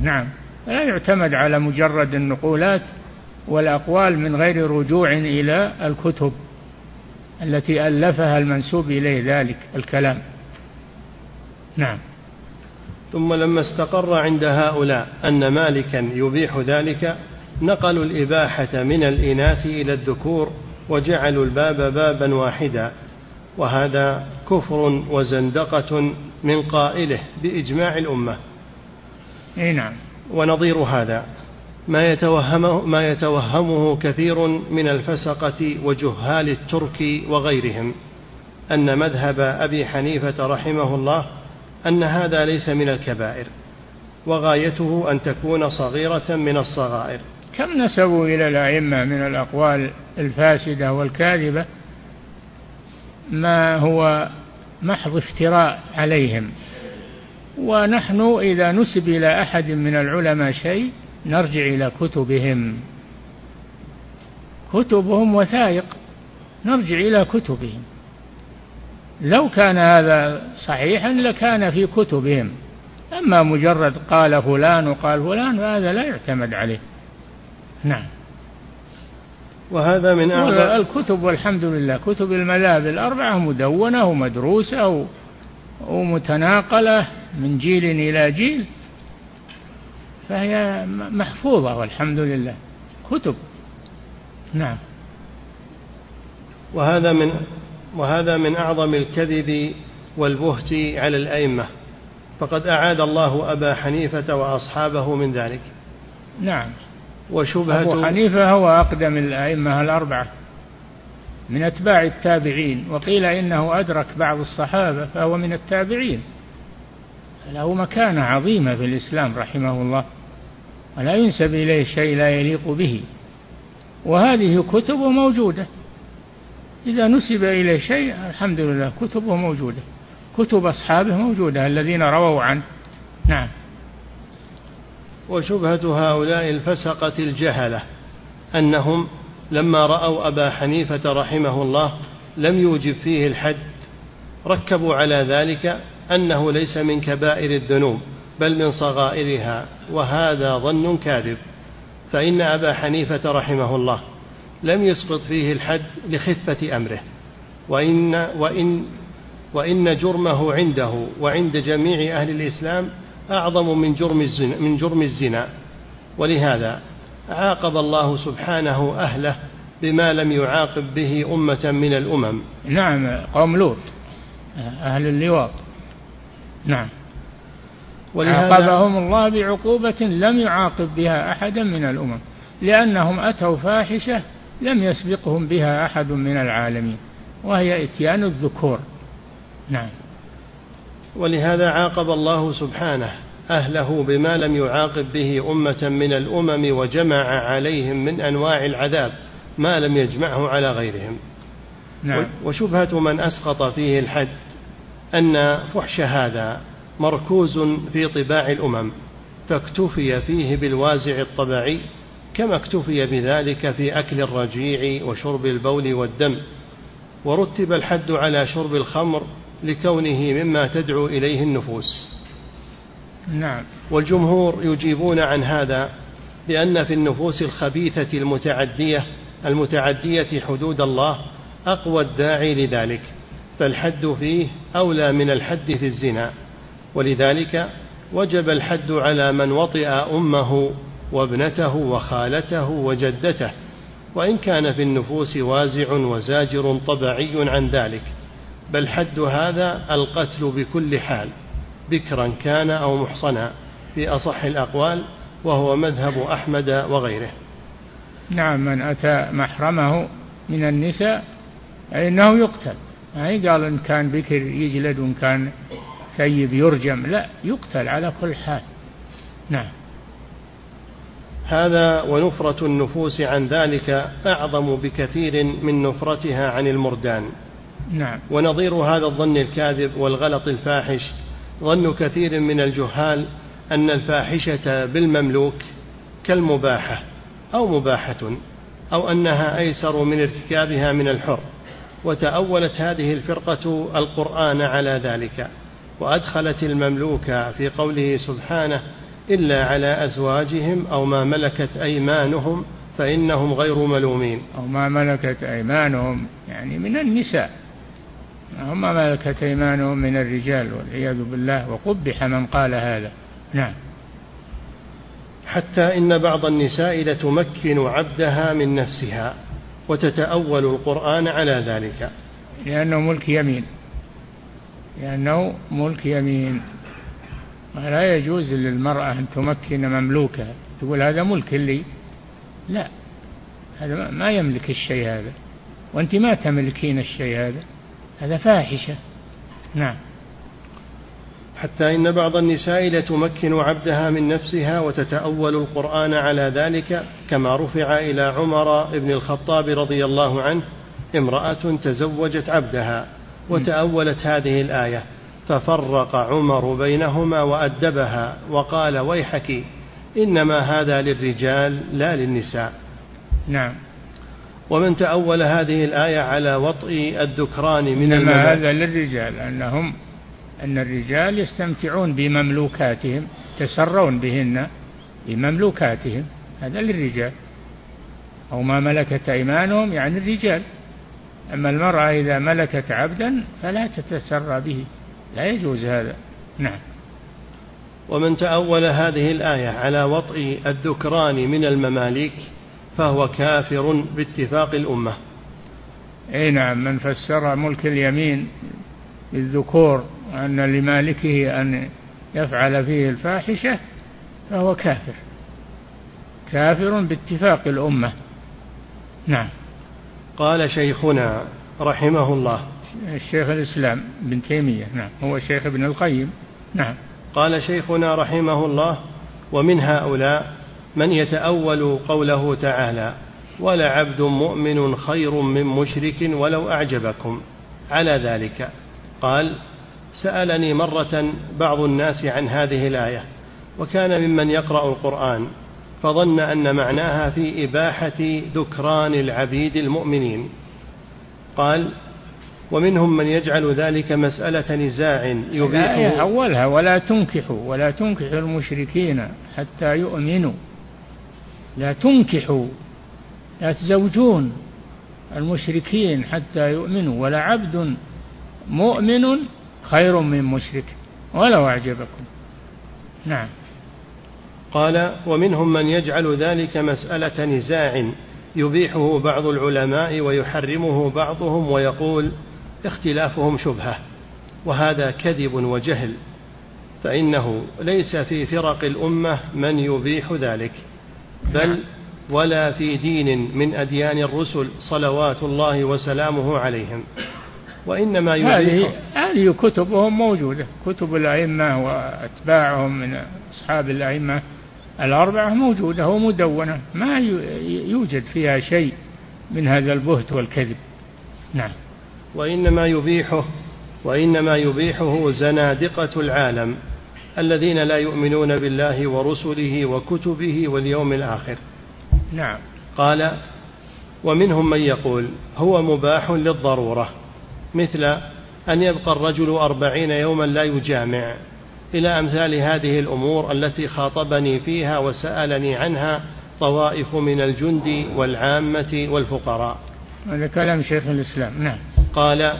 Speaker 2: نعم. لا يعتمد على مجرد النقولات والأقوال من غير رجوع إلى الكتب التي ألفها المنسوب إليه ذلك الكلام. نعم.
Speaker 1: ثم لما استقر عند هؤلاء أن مالكا يبيح ذلك نقلوا الإباحة من الإناث إلى الذكور وجعلوا الباب بابا واحدا. وهذا كفر وزندقة من قائله بإجماع الأمة.
Speaker 2: أي نعم.
Speaker 1: ونظير هذا. ما يتوهمه, ما يتوهمه كثير من الفسقة وجهال الترك وغيرهم. أن مذهب أبي حنيفة رحمه الله أن هذا ليس من الكبائر وغايته أن تكون صغيرة من الصغائر.
Speaker 2: كم نسبوا إلى الأئمة من الأقوال الفاسدة والكاذبة؟ ما هو محض افتراء عليهم. ونحن إذا نسب إلى أحد من العلماء شيء نرجع إلى كتبهم. كتبهم وثائق نرجع إلى كتبهم. لو كان هذا صحيحا لكان في كتبهم. أما مجرد قال فلان وقال فلان فهذا لا يعتمد عليه. نعم.
Speaker 1: وهذا من أعظم
Speaker 2: الكتب والحمد لله. كتب المذاهب الأربعة مدونة ومدروسة ومتناقلة من جيل إلى جيل. فهي محفوظة والحمد لله. كتب. نعم.
Speaker 1: وهذا من وهذا من أعظم الكذب والبهت على الأئمة. فقد أعاد الله أبا حنيفة وأصحابه من ذلك.
Speaker 2: نعم.
Speaker 1: وشبهة
Speaker 2: أبو حنيفة هو أقدم الأئمة الأربعة من أتباع التابعين وقيل إنه أدرك بعض الصحابة فهو من التابعين. له مكانة عظيمة في الإسلام رحمه الله ولا ينسب إليه شيء لا يليق به. وهذه كتبه موجودة. إذا نسب إليه شيء الحمد لله كتبه موجودة. كتب أصحابه موجودة الذين رووا عنه. نعم.
Speaker 1: وشبهة هؤلاء الفسقة الجهلة أنهم لما رأوا أبا حنيفة رحمه الله لم يوجب فيه الحد ركبوا على ذلك أنه ليس من كبائر الذنوب بل من صغائرها وهذا ظن كاذب. فإن أبا حنيفة رحمه الله لم يسقط فيه الحد لخفة أمره. وإن, وإن, وإن جرمه عنده وعند جميع أهل الإسلام أعظم من جرم الزنا, من جرم الزنا. ولهذا عاقب الله سبحانه أهله بما لم يعاقب به أمة من الأمم.
Speaker 2: نعم قوم لوط أهل اللواط. نعم. عاقبهم الله بعقوبة لم يعاقب بها أحدا من الأمم لأنهم أتوا فاحشة لم يسبقهم بها أحد من العالمين وهي إتيان الذكور. نعم.
Speaker 1: ولهذا عاقب الله سبحانه أهله بما لم يعاقب به أمة من الأمم وجمع عليهم من أنواع العذاب ما لم يجمعه على غيرهم.
Speaker 2: نعم.
Speaker 1: وشبهة من أسقط فيه الحد أن فحش هذا مركوز في طباع الأمم فاكتفي فيه بالوازع الطبيعي كما اكتفي بذلك في أكل الرجيع وشرب البول والدم ورتب الحد على شرب الخمر لكونه مما تدعو إليه النفوس.
Speaker 2: نعم.
Speaker 1: والجمهور يجيبون عن هذا بأن في النفوس الخبيثة المتعدية المتعدية حدود الله أقوى الداعي لذلك فالحد فيه أولى من الحد في الزنا ولذلك وجب الحد على من وطئ أمه وابنته وخالته وجدته وإن كان في النفوس وازع وزاجر طبعي عن ذلك بل حد هذا القتل بكل حال بكرا كان أو محصنا في أصح الأقوال وهو مذهب أحمد وغيره.
Speaker 2: نعم من أتى محرمه من النساء فإنه يقتل. يعني قال إن كان بكر يجلد وإن كان ثيب يرجم لا يقتل على كل حال. نعم.
Speaker 1: هذا ونفرة النفوس عن ذلك أعظم بكثير من نفرتها عن المردان.
Speaker 2: نعم.
Speaker 1: ونظير هذا الظن الكاذب والغلط الفاحش. ظن كثير من الجهال أن الفاحشة بالمملوك كالمباحة أو مباحة أو أنها أيسر من ارتكابها من الحر. وتأولت هذه الفرقة القرآن على ذلك. وأدخلت المملوك في قوله سبحانه إلا على أزواجهم أو ما ملكت أيمانهم فإنهم غير ملومين.
Speaker 2: أو ما ملكت أيمانهم يعني من النساء. أو ما ملكت أيمانهم من الرجال والعياذ بالله وقبح من قال هذا. نعم.
Speaker 1: حتى إن بعض النساء لتمكن عبدها من نفسها وتتأول القرآن على ذلك.
Speaker 2: لأنه ملك يمين. لأنه ملك يمين. لا يجوز للمرأة أن تمكن مملوكها. تقول هذا ملك لي. لا. هذا ما يملك الشيء هذا. وأنت ما تملكين الشيء هذا. هذا فاحشة. نعم.
Speaker 1: حتى إن بعض النساء لتمكن عبدها من نفسها وتتأول القرآن على ذلك كما رفع إلى عمر بن الخطاب رضي الله عنه امرأة تزوجت عبدها وتأولت هذه الآية. ففرق عمر بينهما وأدبها وقال ويحك إنما هذا للرجال لا للنساء.
Speaker 2: نعم.
Speaker 1: ومن تأول هذه الآية على وطء الذكران من
Speaker 2: إنما هذا للرجال أنهم أن الرجال يستمتعون بمملوكاتهم تسرون بهن بمملوكاتهم. هذا للرجال. أو ما ملكت أيمانهم يعني الرجال. أما المرأة إذا ملكت عبدا فلا تتسرى به. لا يجوز هذا. نعم.
Speaker 1: ومن تأول هذه الآية على وطء الذكران من المماليك فهو كافر باتفاق الأمة.
Speaker 2: أي نعم من فسر ملك اليمين بالذكور أن لمالكه أن يفعل فيه الفاحشة فهو كافر. كافر باتفاق الأمة. نعم.
Speaker 1: قال شيخنا رحمه الله
Speaker 2: الشيخ الإسلام بن تيمية نعم هو شيخ ابن القيم نعم.
Speaker 1: قال شيخنا رحمه الله ومن هؤلاء من يتأول قوله تعالى ولعبد مؤمن خير من مشرك ولو أعجبكم على ذلك قال سألني مرة بعض الناس عن هذه الآية وكان ممن يقرأ القرآن فظن أن معناها في إباحة ذكران العبيد المؤمنين. قال ومنهم من يجعل ذلك مسألة نزاع
Speaker 2: يبيحه. أولها ولا تنكحوا ولا تنكحوا المشركين حتى يؤمنوا. لا تنكحوا لا تزوجون المشركين حتى يؤمنوا ولا عبد مؤمن خير من مشرك. ولو أعجبكم. نعم.
Speaker 1: قال ومنهم من يجعل ذلك مسألة نزاع يبيحه بعض العلماء ويحرمه بعضهم ويقول اختلافهم شبهة وهذا كذب وجهل فإنه ليس في فرق الأمة من يبيح ذلك بل نعم. ولا في دين من أديان الرسل صلوات الله وسلامه عليهم وإنما
Speaker 2: هذه هذه كتبهم موجودة كتب الأئمة وأتباعهم من أصحاب الأئمة الأربعة موجودة ومدونة ما يوجد فيها شيء من هذا البهت والكذب نعم
Speaker 1: وإنما يبيحه وإنما يبيحه زنادقة العالم الذين لا يؤمنون بالله ورسله وكتبه واليوم الآخر.
Speaker 2: نعم.
Speaker 1: قال ومنهم من يقول هو مباح للضرورة مثل أن يبقى الرجل أربعين يوما لا يجامع. إلى أمثال هذه الأمور التي خاطبني فيها وسألني عنها طوائف من الجند والعامة والفقراء.
Speaker 2: هذا كلام شيخ الإسلام. نعم.
Speaker 1: قال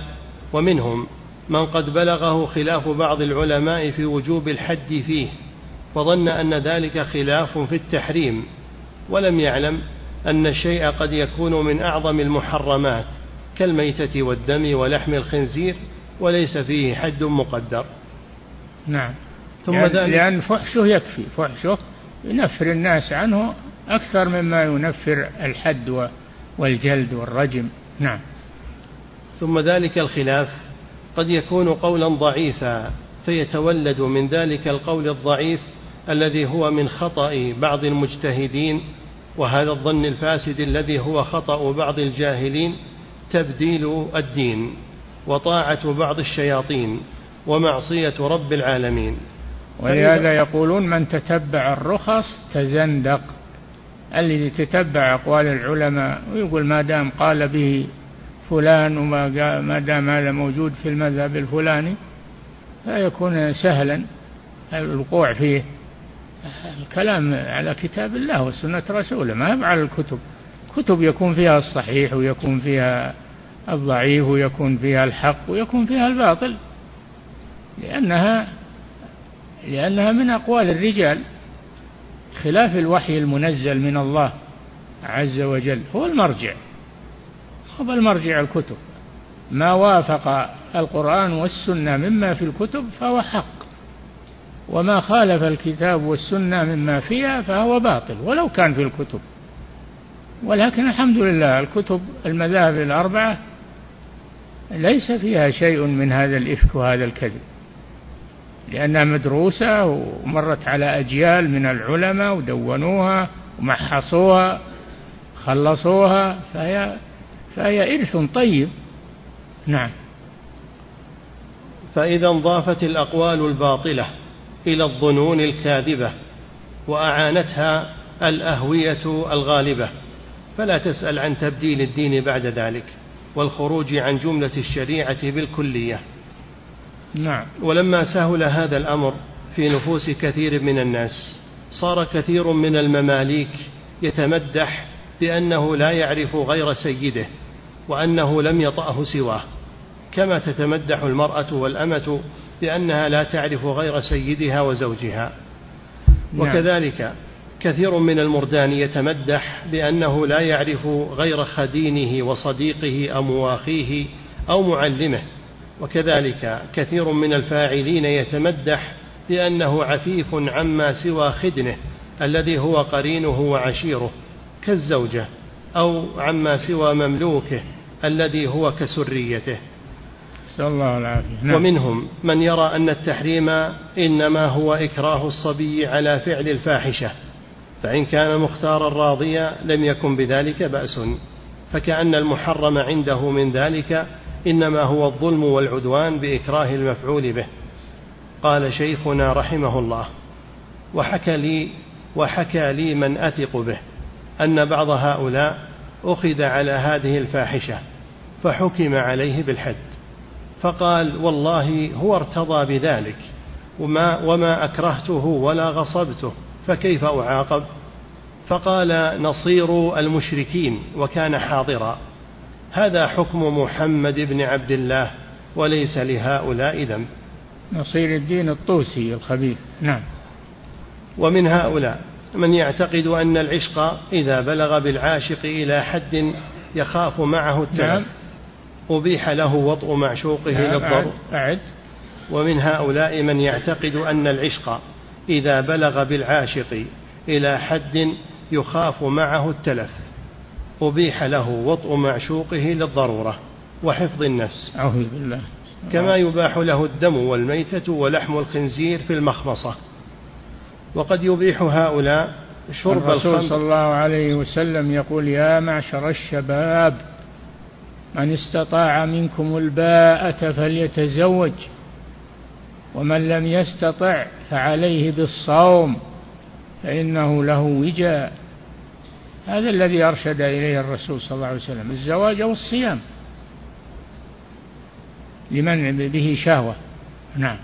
Speaker 1: ومنهم من قد بلغه خلاف بعض العلماء في وجوب الحد فيه وظن أن ذلك خلاف في التحريم ولم يعلم أن الشيء قد يكون من أعظم المحرمات كالميتة والدم ولحم الخنزير وليس فيه حد مقدر.
Speaker 2: نعم. ثم يعني ذلك لأن فحشه يكفي فحشه ينفر الناس عنه أكثر مما ينفر الحد والجلد والرجم. نعم.
Speaker 1: ثم ذلك الخلاف. قد يكون قولا ضعيفا فيتولد من ذلك القول الضعيف الذي هو من خطأ بعض المجتهدين وهذا الظن الفاسد الذي هو خطأ بعض الجاهلين تبديل الدين وطاعة بعض الشياطين ومعصية رب العالمين.
Speaker 2: ولهذا يقولون من تتبع الرخص تزندق. الذي يتتبع أقوال العلماء ويقول ما دام قال به فلان وما ما دام هذا موجود في المذهب الفلاني فيكون سهلا الوقوع فيه. الكلام على كتاب الله وسنة رسوله ما على الكتب. كتب يكون فيها الصحيح ويكون فيها الضعيف ويكون فيها الحق ويكون فيها الباطل لأنها لأنها من أقوال الرجال. خلاف الوحي المنزل من الله عز وجل هو المرجع. هو المرجع الكتب. ما وافق القرآن والسنة مما في الكتب فهو حق. وما خالف الكتاب والسنة مما فيها فهو باطل ولو كان في الكتب. ولكن الحمد لله الكتب المذاهب الأربعة ليس فيها شيء من هذا الإفك وهذا الكذب. لأنها مدروسة ومرت على أجيال من العلماء ودونوها ومحصوها خلصوها فهي فهي إرث طيب. نعم.
Speaker 1: فإذا انضافت الأقوال الباطلة إلى الظنون الكاذبة وأعانتها الأهوية الغالبة فلا تسأل عن تبديل الدين بعد ذلك والخروج عن جملة الشريعة بالكلية.
Speaker 2: نعم.
Speaker 1: ولما سهل هذا الأمر في نفوس كثير من الناس صار كثير من المماليك يتمدح بأنه لا يعرف غير سيده وأنه لم يطأه سواه. كما تتمدح المرأة والأمة بأنها لا تعرف غير سيدها وزوجها. نعم. وكذلك كثير من المردان يتمدح بأنه لا يعرف غير خدينه وصديقه أو مواخيه أو معلمه. وكذلك كثير من الفاعلين يتمدح بأنه عفيف عما سوى خدنه الذي هو قرينه وعشيره. كالزوجة أو عما سوى مملوكه الذي هو كسريته.
Speaker 2: نسأل الله العافية.
Speaker 1: نعم. ومنهم من يرى أن التحريم إنما هو إكراه الصبي على فعل الفاحشة فإن كان مختارا راضيا لم يكن بذلك بأس. فكأن المحرم عنده من ذلك إنما هو الظلم والعدوان بإكراه المفعول به. قال شيخنا رحمه الله وحكى لي وحكى لي من أثق به أن بعض هؤلاء أخذ على هذه الفاحشة فحكم عليه بالحد فقال والله هو ارتضى بذلك وما, وما أكرهته ولا غصبته فكيف أعاقب؟ فقال نصير المشركين وكان حاضرا. هذا حكم محمد بن عبد الله وليس لهؤلاء ذنب.
Speaker 2: نصير الدين الطوسي الخبيث. نعم.
Speaker 1: ومن هؤلاء من يعتقد أن العشق إذا بلغ بالعاشق إلى حد يخاف معه التلف نعم. أبيح له وطء معشوقه نعم للضر.
Speaker 2: أعد.
Speaker 1: ومن هؤلاء من يعتقد أن العشق إذا بلغ بالعاشق إلى حد يخاف معه التلف. أبيح له وطء معشوقه للضرورة وحفظ النفس.
Speaker 2: أعوذ بالله.
Speaker 1: كما يباح له الدم والميتة ولحم الخنزير في المخمصة. وقد يبيح هؤلاء شرب
Speaker 2: الرسول الخمر. صلى الله عليه وسلم يقول يا معشر الشباب من استطاع منكم الباءة فليتزوج ومن لم يستطع فعليه بالصوم فإنه له وجاء هذا الذي أرشد إليه الرسول صلى الله عليه وسلم الزواج أو الصيام لمن به شهوة. نعم.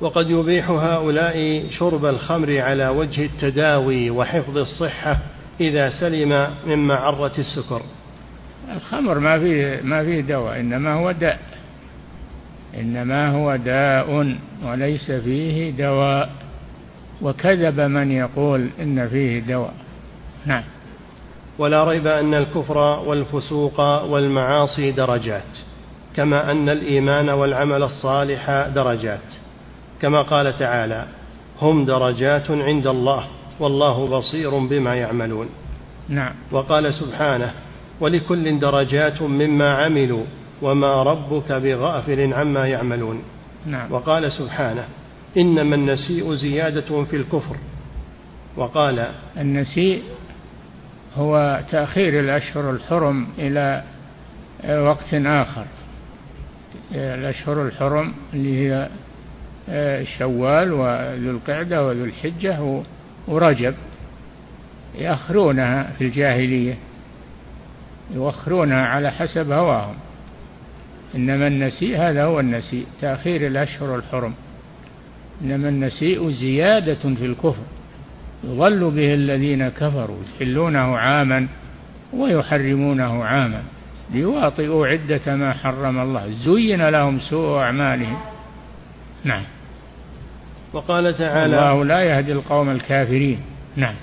Speaker 1: وقد يبيح هؤلاء شرب الخمر على وجه التداوي وحفظ الصحة إذا سلم من معرة السكر.
Speaker 2: الخمر ما فيه ما فيه دواء إنما هو داء. إنما هو داء وليس فيه دواء. وكذب من يقول إن فيه دواء. نعم.
Speaker 1: ولا ريب أن الكفر والفسوق والمعاصي درجات كما أن الإيمان والعمل الصالح درجات. كما قال تعالى هم درجات عند الله والله بصير بما يعملون.
Speaker 2: نعم.
Speaker 1: وقال سبحانه ولكل درجات مما عملوا وما ربك بغافل عما يعملون.
Speaker 2: نعم.
Speaker 1: وقال سبحانه إنما النسيء زيادة في الكفر. وقال
Speaker 2: النسيء هو تأخير الأشهر الحرم إلى وقت آخر. الأشهر الحرم اللي هي شوال وذو القعدة وذو الحجة ورجب. يأخرونها في الجاهلية. يوخرونها على حسب هواهم. إنما النسيء هذا هو النسيء تأخير الأشهر الحرم. إنما النسيء زيادة في الكفر. يضل به الذين كفروا يحلونه عاما ويحرمونه عاما. ليواطئوا عدة ما حرم الله. زين لهم سوء أعمالهم. نعم.
Speaker 1: وقال تعالى
Speaker 2: الله لا يهدي القوم الكافرين. نعم.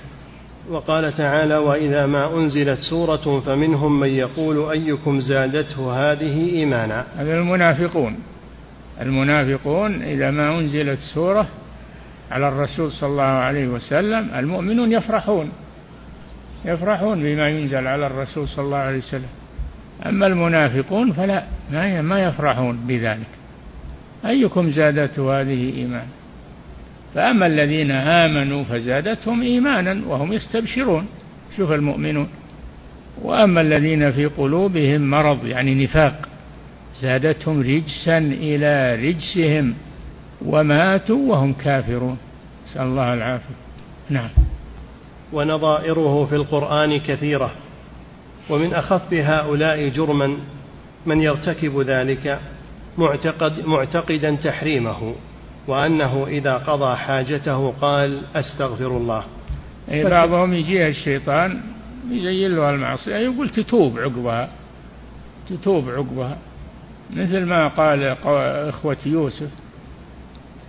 Speaker 1: وقال تعالى وإذا ما أنزلت سورة فمنهم من يقول أيكم زادته هذه إيمانا.
Speaker 2: هذا المنافقون. المنافقون إذا ما أنزلت سورة على الرسول صلى الله عليه وسلم المؤمنون يفرحون. يفرحون بما ينزل على الرسول صلى الله عليه وسلم. أما المنافقون فلا ما ما يفرحون بذلك. أيكم زادته هذه إيمانا؟ فأما الذين آمنوا فزادتهم إيمانا وهم يستبشرون. شوف المؤمنون. وأما الذين في قلوبهم مرض يعني نفاق زادتهم رجسا إلى رجسهم وماتوا وهم كافرون. نسأل الله العافية. نعم.
Speaker 1: ونظائره في القرآن كثيرة ومن أخف هؤلاء جرما من يرتكب ذلك معتقد معتقدا تحريمه. وأنه إذا قضى حاجته قال أستغفر الله.
Speaker 2: أي بعضهم يجيه الشيطان يزين له المعصية يقول تتوب عقبها تتوب عقبها. مثل ما قال إخوة يوسف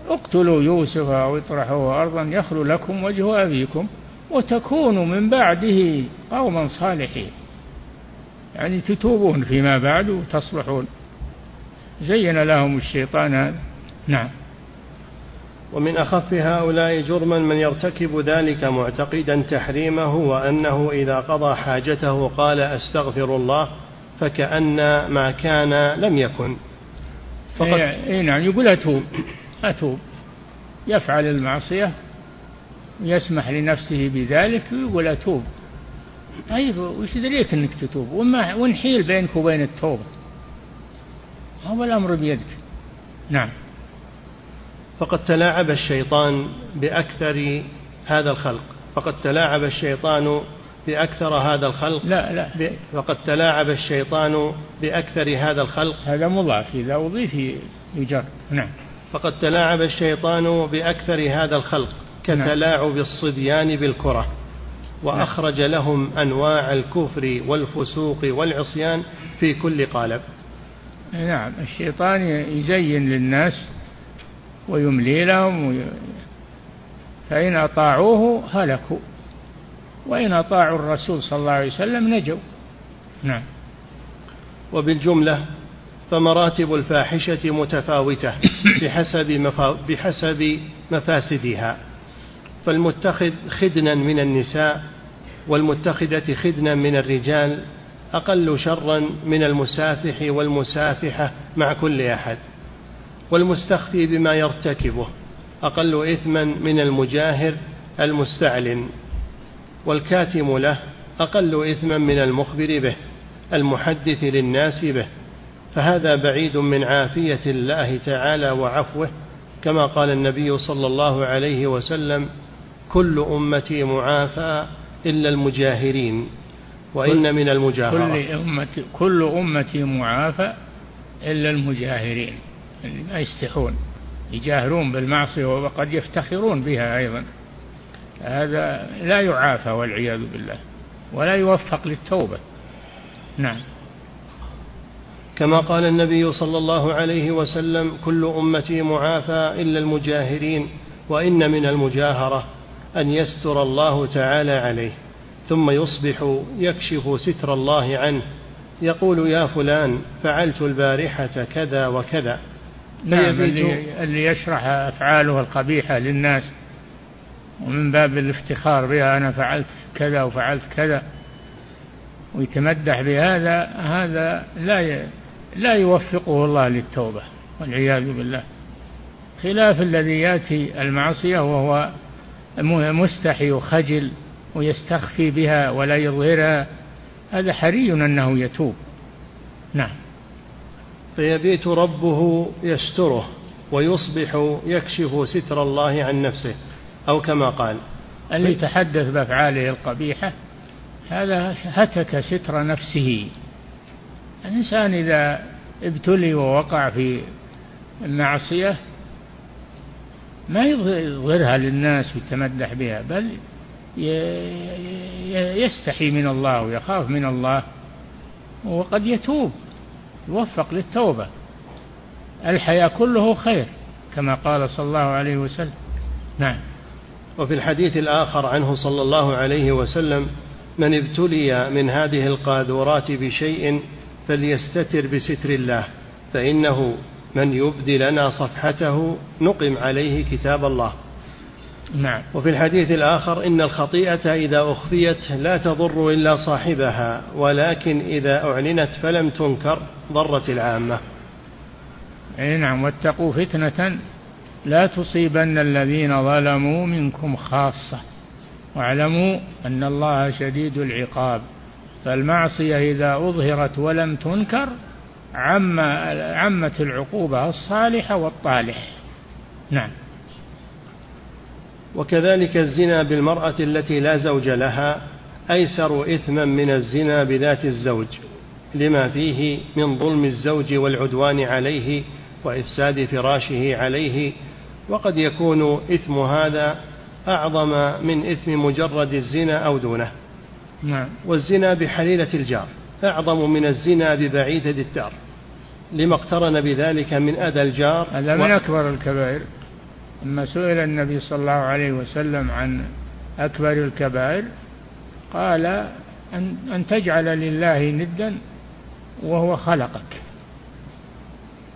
Speaker 2: اقتلوا يوسف أو اطرحوه أرضا يخلو لكم وجه أبيكم وتكونوا من بعده قوما صالحين. يعني تتوبون فيما بعد وتصلحون. زين لهم الشيطان هذا. نعم.
Speaker 1: ومن أخف هؤلاء جرما من يرتكب ذلك معتقدا تحريمه وأنه إذا قضى حاجته قال أستغفر الله فكأن ما كان لم يكن.
Speaker 2: فقط إيه, إيه نعم يقول أتوب أتوب. يفعل المعصية يسمح لنفسه بذلك ويقول أتوب. طيب وش دريك أنك تتوب؟ وما ونحيل بينك وبين التوبة. هو الأمر بيدك. نعم.
Speaker 1: فقد تلاعب الشيطان بأكثر هذا الخلق. فقد تلاعب الشيطان بأكثر هذا الخلق.
Speaker 2: لا لا
Speaker 1: فقد تلاعب الشيطان بأكثر هذا الخلق.
Speaker 2: هذا مضاف إذا أضيف يجر نعم.
Speaker 1: فقد تلاعب الشيطان بأكثر هذا الخلق كتلاعب الصبيان بالكرة وأخرج لهم أنواع الكفر والفسوق والعصيان في كل قالب.
Speaker 2: نعم الشيطان يزين للناس ويملي لهم فإن أطاعوه هلكوا. وإن أطاعوا الرسول صلى الله عليه وسلم نجوا. نعم.
Speaker 1: وبالجملة فمراتب الفاحشة متفاوتة [COUGHS] بحسب مفا بحسب مفاسدها. فالمتخذ خدنا من النساء والمتخذة خدنا من الرجال أقل شرا من المسافح والمسافحة مع كل أحد. والمستخفي بما يرتكبه أقل إثما من المجاهر المستعلن والكاتم له أقل إثما من المخبر به المحدث للناس به. فهذا بعيد من عافية الله تعالى وعفوه كما قال النبي صلى الله عليه وسلم كل أمتي معافى إلا المجاهرين وإن من المجاهرة
Speaker 2: كل أمتي, كل أمتي معافى إلا المجاهرين. ما يستحون يجاهرون بالمعصية وقد يفتخرون بها أيضا. هذا لا يعافى والعياذ بالله ولا يوفق للتوبة. نعم.
Speaker 1: كما قال النبي صلى الله عليه وسلم كل أمتي معافى إلا المجاهرين وإن من المجاهرة أن يستر الله تعالى عليه ثم يصبح يكشف ستر الله عنه يقول يا فلان فعلت البارحة كذا وكذا.
Speaker 2: نعم اللي, اللي يشرح أفعاله القبيحة للناس. ومن باب الافتخار بها أنا فعلت كذا وفعلت كذا. ويتمدح بهذا هذا لا لا يوفقه الله للتوبة والعياذ بالله. خلاف الذي يأتي المعصية وهو مستحي وخجل ويستخفي بها ولا يظهرها هذا حري أنه يتوب. نعم.
Speaker 1: فيبيت ربه يستره ويصبح يكشف ستر الله عن نفسه أو كما قال.
Speaker 2: اللي يتحدث بأفعاله القبيحة هذا هتك ستر نفسه. الإنسان إذا ابتلي ووقع في المعصية ما يظهرها للناس ويتمدح بها بل يستحي من الله ويخاف من الله وقد يتوب. يوفق للتوبة. الحياة كله خير كما قال صلى الله عليه وسلم. نعم.
Speaker 1: وفي الحديث الآخر عنه صلى الله عليه وسلم من ابتلي من هذه القاذورات بشيء فليستتر بستر الله فإنه من يبدي لنا صفحته نقم عليه كتاب الله.
Speaker 2: نعم.
Speaker 1: وفي الحديث الآخر إن الخطيئة إذا أخفيت لا تضر إلا صاحبها ولكن إذا أعلنت فلم تنكر ضرت العامة.
Speaker 2: أي نعم واتقوا فتنة لا تصيبن الذين ظلموا منكم خاصة. واعلموا أن الله شديد العقاب. فالمعصية إذا أظهرت ولم تنكر عم عمت العقوبة الصالحة والطالح. نعم.
Speaker 1: وكذلك الزنا بالمرأة التي لا زوج لها أيسر إثما من الزنا بذات الزوج لما فيه من ظلم الزوج والعدوان عليه وإفساد فراشه عليه وقد يكون إثم هذا أعظم من إثم مجرد الزنا أو دونه.
Speaker 2: نعم.
Speaker 1: والزنا بحليلة الجار أعظم من الزنا ببعيدة الدار لما اقترن بذلك من أذى الجار
Speaker 2: هذا من أكبر الكبائر. لما سئل النبي صلى الله عليه وسلم عن أكبر الكبائر قال أن, أن تجعل لله ندا وهو خلقك.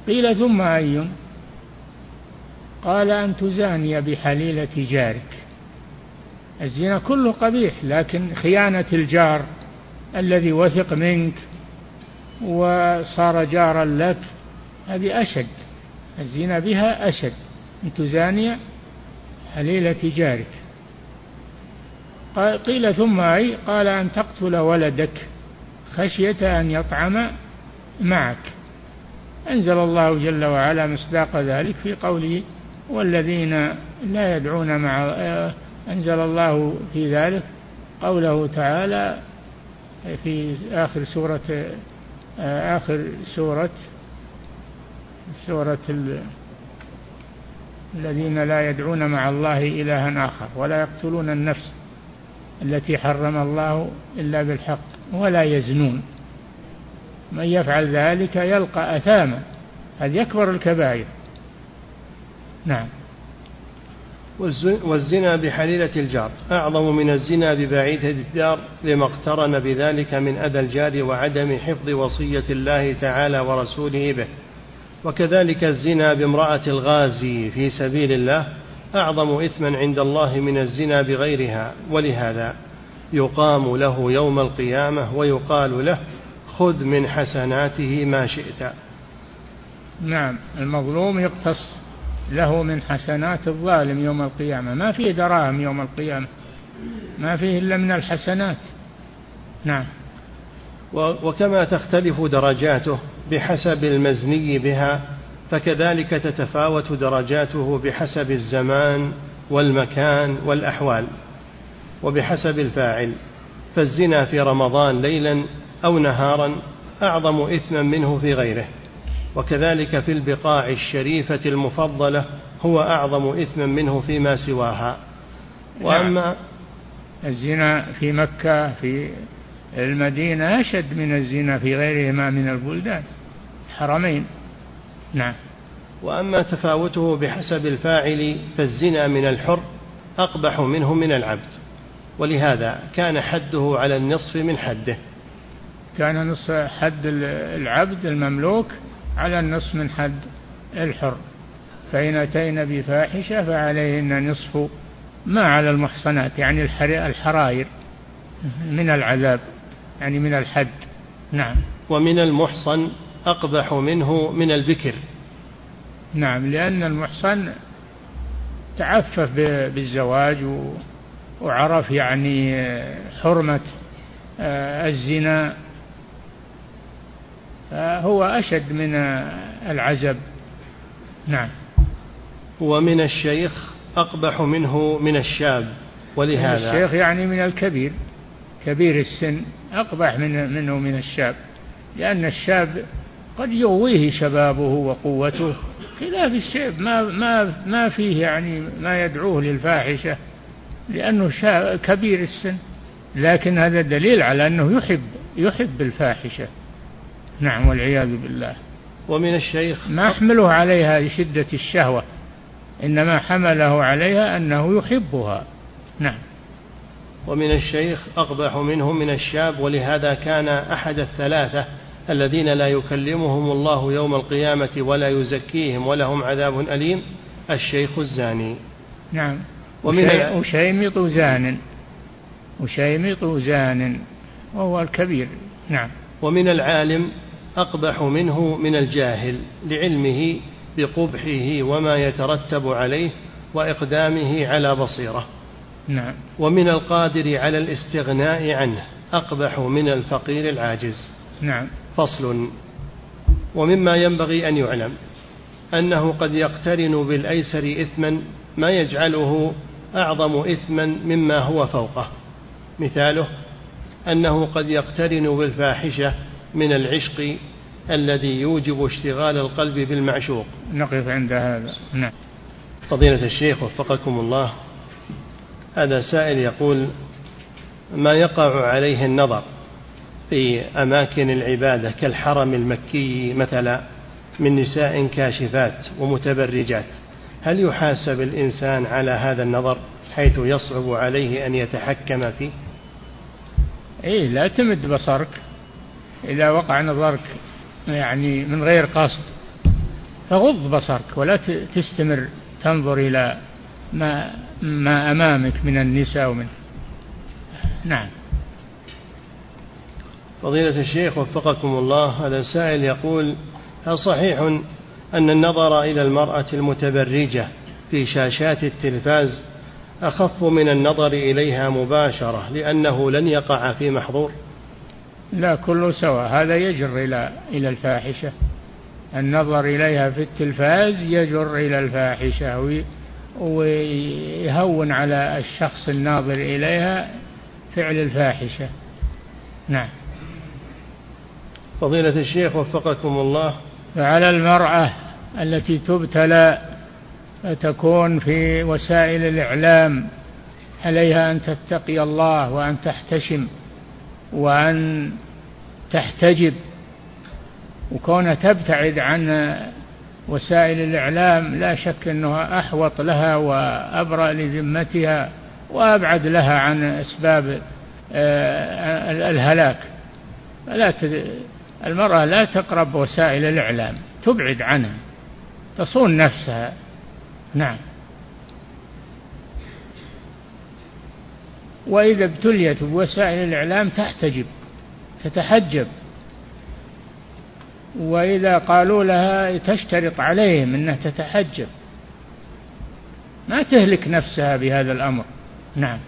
Speaker 2: قيل ثم أي قال أن تزاني بحليلة جارك. الزنا كله قبيح لكن خيانة الجار الذي وثق منك وصار جارا لك هذه أشد الزنا بها أشد. تزاني حليلة جارك. قيل ثم أي قال أن تقتل ولدك خشية أن يطعم معك. أنزل الله جل وعلا مصداق ذلك في قوله والذين لا يدعون مع أنزل الله في ذلك قوله تعالى في آخر سورة آخر سورة سورة الذين لا يدعون مع الله إلها آخر ولا يقتلون النفس التي حرم الله إلا بالحق ولا يزنون. من يفعل ذلك يلقى أثاما هذه أكبر الكبائر. نعم.
Speaker 1: والزنا بحليلة الجار أعظم من الزنا ببعيدة الدار لما اقترن بذلك من أذى الجار وعدم حفظ وصية الله تعالى ورسوله به. وكذلك الزنا بامرأة الغازي في سبيل الله أعظم إثما عند الله من الزنا بغيرها ولهذا يقام له يوم القيامة ويقال له خذ من حسناته ما شئت.
Speaker 2: نعم المظلوم يقتص له من حسنات الظالم يوم القيامة. ما فيه دراهم يوم القيامة ما فيه إلا من الحسنات. نعم.
Speaker 1: وكما تختلف درجاته بحسب المزني بها فكذلك تتفاوت درجاته بحسب الزمان والمكان والأحوال وبحسب الفاعل فالزنا في رمضان ليلا أو نهارا أعظم إثما منه في غيره. وكذلك في البقاع الشريفة المفضلة هو أعظم إثما منه فيما سواها. وأما نعم.
Speaker 2: الزنا في مكة في المدينة أشد من الزنا في غيرهما من البلدان. حرمين نعم.
Speaker 1: وأما تفاوته بحسب الفاعل فالزنا من الحر أقبح منه من العبد ولهذا كان حده على النصف من حده.
Speaker 2: كان نصف حد العبد المملوك على النصف من حد الحر. فإن أتينا بفاحشة فعليهن نصف ما على المحصنات يعني الحراير من العذاب يعني من الحد. نعم.
Speaker 1: ومن المحصن أقبح منه من البكر.
Speaker 2: نعم لأن المحصن تعفف بالزواج وعرف يعني حرمة آه، الزنا. هو أشد من العزب. نعم.
Speaker 1: ومن الشيخ أقبح منه من الشاب. ولهذا
Speaker 2: الشيخ يعني من الكبير كبير السن أقبح من منه من الشاب. لأن الشاب قد يغويه شبابه وقوته. خلاف الشيب ما ما ما فيه يعني ما يدعوه للفاحشة لأنه شاب كبير السن. لكن هذا دليل على أنه يحب يحب الفاحشة. نعم والعياذ بالله.
Speaker 1: ومن الشيخ
Speaker 2: ما حمله عليها لشدة الشهوة إنما حمله عليها أنه يحبها. نعم.
Speaker 1: ومن الشيخ أقبح منه من الشاب ولهذا كان أحد الثلاثة الذين لا يكلمهم الله يوم القيامة ولا يزكيهم ولهم عذاب أليم الشيخ الزاني.
Speaker 2: نعم. ومن وشيمط زان. وشيمط زان وهو الكبير. نعم.
Speaker 1: ومن العالم أقبح منه من الجاهل لعلمه بقبحه وما يترتب عليه وإقدامه على بصيرة.
Speaker 2: نعم.
Speaker 1: ومن القادر على الاستغناء عنه أقبح من الفقير العاجز.
Speaker 2: نعم.
Speaker 1: فصل. ومما ينبغي أن يعلم أنه قد يقترن بالأيسر إثما ما يجعله أعظم إثما مما هو فوقه. مثاله أنه قد يقترن بالفاحشة من العشق الذي يوجب اشتغال القلب بالمعشوق.
Speaker 2: نقف عند هذا. نعم.
Speaker 1: فضيلة الشيخ وفقكم الله هذا سائل يقول ما يقع عليه النظر في أماكن العبادة كالحرم المكي مثلا من نساء كاشفات ومتبرجات. هل يحاسب الإنسان على هذا النظر حيث يصعب عليه أن يتحكم فيه؟
Speaker 2: إيه لا تمد بصرك. إذا وقع نظرك يعني من غير قصد فغض بصرك ولا تستمر تنظر إلى ما ما أمامك من النساء ومن. نعم.
Speaker 1: فضيلة الشيخ وفقكم الله هذا سائل يقول هل صحيح أن النظر إلى المرأة المتبرجة في شاشات التلفاز أخف من النظر إليها مباشرة لأنه لن يقع في محظور؟
Speaker 2: لا كله سواء. هذا يجر إلى إلى الفاحشة. النظر إليها في التلفاز يجر إلى الفاحشة ويهون على الشخص الناظر إليها فعل الفاحشة. نعم.
Speaker 1: فضيلة الشيخ وفقكم الله.
Speaker 2: فعلى المرأة التي تبتلى تكون في وسائل الإعلام عليها أن تتقي الله وأن تحتشم وأن تحتجب وكونها تبتعد عن وسائل الإعلام لا شك أنها أحوط لها وأبرأ لذمتها وأبعد لها عن أسباب آه، الهلاك. فلا المرأة لا تقرب وسائل الإعلام تبعد عنها تصون نفسها. نعم. وإذا ابتليت بوسائل الإعلام تحتجب تتحجب. وإذا قالوا لها تشترط عليهم أنها تتحجب. ما تهلك نفسها بهذا الأمر. نعم.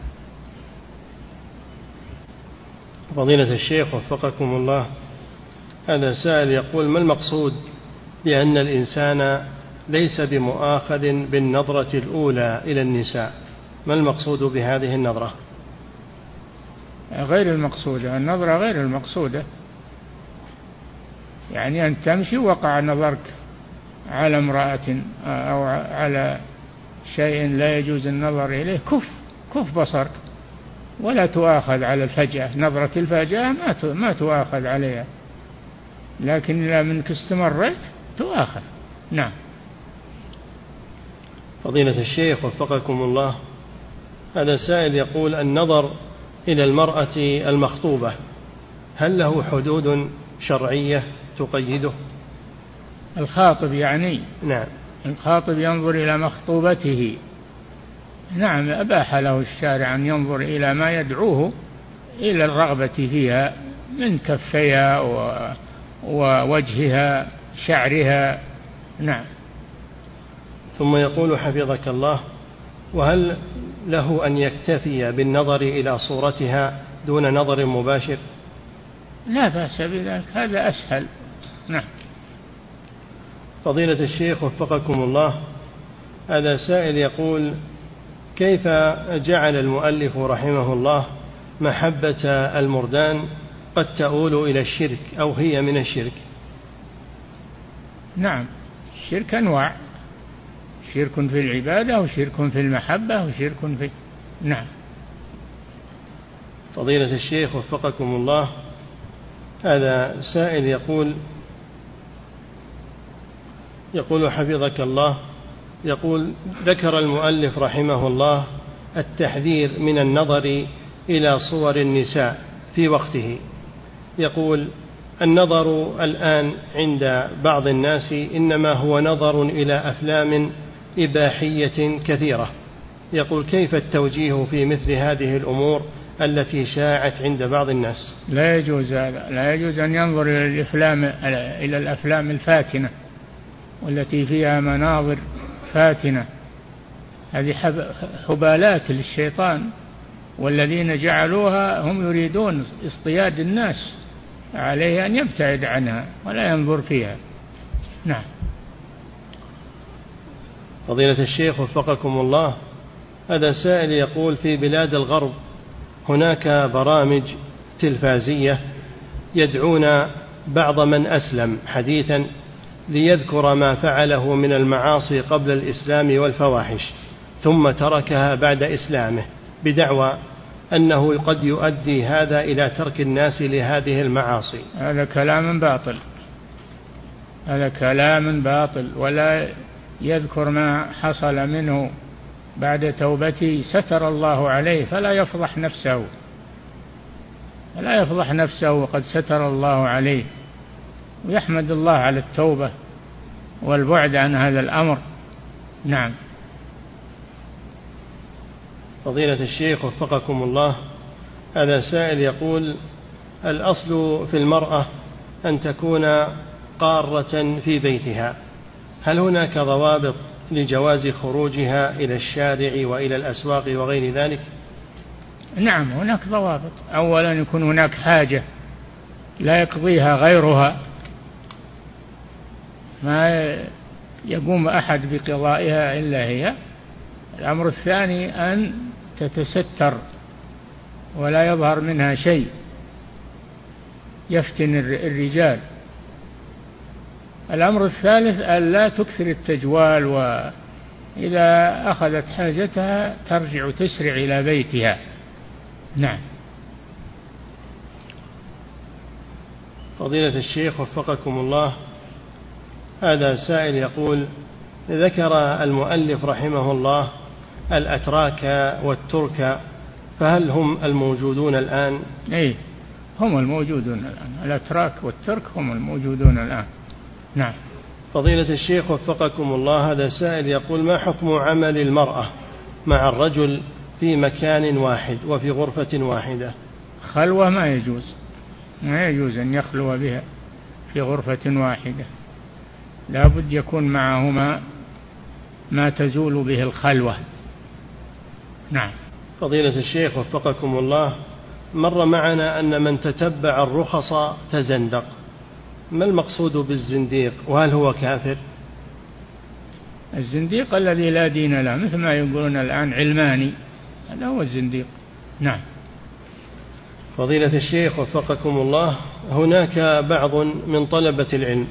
Speaker 1: فضيلة الشيخ وفقكم الله. هذا سائل يقول ما المقصود بأن الإنسان ليس بمؤاخذ بالنظرة الأولى إلى النساء؟ ما المقصود بهذه النظرة؟
Speaker 2: غير المقصودة النظرة غير المقصودة. يعني أن تمشي وقع نظرك على امرأة أو على شيء لا يجوز النظر إليه كف كف بصرك ولا تؤاخذ على الفجأة. نظرة الفجأة ما تؤاخذ عليها. لكن إذا منك استمريت تؤاخذ. نعم.
Speaker 1: فضيلة الشيخ وفقكم الله هذا سائل يقول النظر إلى المرأة المخطوبة هل له حدود شرعية تقيده؟
Speaker 2: الخاطب يعني
Speaker 1: نعم.
Speaker 2: الخاطب ينظر إلى مخطوبته. نعم أباح له الشارع أن ينظر إلى ما يدعوه إلى الرغبة فيها من كفيها ووجهها شعرها. نعم.
Speaker 1: ثم يقول حفظك الله وهل له أن يكتفي بالنظر إلى صورتها دون نظر مباشر؟
Speaker 2: لا بأس بذلك هذا أسهل. نعم.
Speaker 1: فضيلة الشيخ وفقكم الله هذا سائل يقول كيف جعل المؤلف رحمه الله محبة المردان قد تؤول إلى الشرك أو هي من الشرك؟
Speaker 2: نعم الشرك أنواع. شرك في العبادة وشرك في المحبة وشرك في نعم.
Speaker 1: فضيلة الشيخ وفقكم الله هذا سائل يقول يقول حفظك الله يقول ذكر المؤلف رحمه الله التحذير من النظر إلى صور النساء في وقته. يقول النظر الآن عند بعض الناس إنما هو نظر إلى أفلام إباحية كثيرة. يقول كيف التوجيه في مثل هذه الأمور التي شاعت عند بعض الناس؟
Speaker 2: لا يجوز هذا. لا يجوز أن ينظر إلى الأفلام إلى الأفلام الفاتنة والتي فيها مناظر فاتنة. هذه حبالات للشيطان. والذين جعلوها هم يريدون اصطياد الناس عليه أن يبتعد عنها ولا ينظر فيها. نعم.
Speaker 1: فضيلة الشيخ وفقكم الله هذا سائل يقول في بلاد الغرب هناك برامج تلفازية يدعون بعض من أسلم حديثا ليذكر ما فعله من المعاصي قبل الإسلام والفواحش ثم تركها بعد إسلامه بدعوى أنه قد يؤدي هذا إلى ترك الناس لهذه المعاصي.
Speaker 2: هذا كلام باطل. هذا كلام باطل. ولا يذكر ما حصل منه بعد توبته. ستر الله عليه فلا يفضح نفسه. فلا يفضح نفسه وقد ستر الله عليه. ويحمد الله على التوبة والبعد عن هذا الأمر. نعم.
Speaker 1: فضيلة الشيخ وفقكم الله هذا سائل يقول الأصل في المرأة أن تكون قارة في بيتها. هل هناك ضوابط لجواز خروجها إلى الشارع وإلى الأسواق وغير ذلك؟
Speaker 2: نعم هناك ضوابط. أولا يكون هناك حاجة لا يقضيها غيرها. ما يقوم أحد بقضائها إلا هي. الأمر الثاني أن تتستر ولا يظهر منها شيء يفتن الرجال. الأمر الثالث أن لا تكثر التجوال وإذا أخذت حاجتها ترجع تسرع إلى بيتها. نعم.
Speaker 1: فضيلة الشيخ وفقكم الله هذا سائل يقول ذكر المؤلف رحمه الله الأتراك والترك فهل هم الموجودون الآن؟
Speaker 2: أي هم الموجودون الآن. الأتراك والترك هم الموجودون الآن. نعم.
Speaker 1: فضيلة الشيخ وفقكم الله هذا سائل يقول ما حكم عمل المرأة مع الرجل في مكان واحد وفي غرفة واحدة؟
Speaker 2: خلوة ما يجوز. ما يجوز أن يخلو بها في غرفة واحدة. لا بد يكون معهما ما تزول به الخلوة. نعم.
Speaker 1: فضيلة الشيخ وفقكم الله مر معنا أن من تتبع الرخص تزندق. ما المقصود بالزنديق؟ وهل هو كافر؟
Speaker 2: الزنديق الذي لا دين له مثل ما يقولون الآن علماني هذا هو الزنديق. نعم.
Speaker 1: فضيلة الشيخ وفقكم الله هناك بعض من طلبة العلم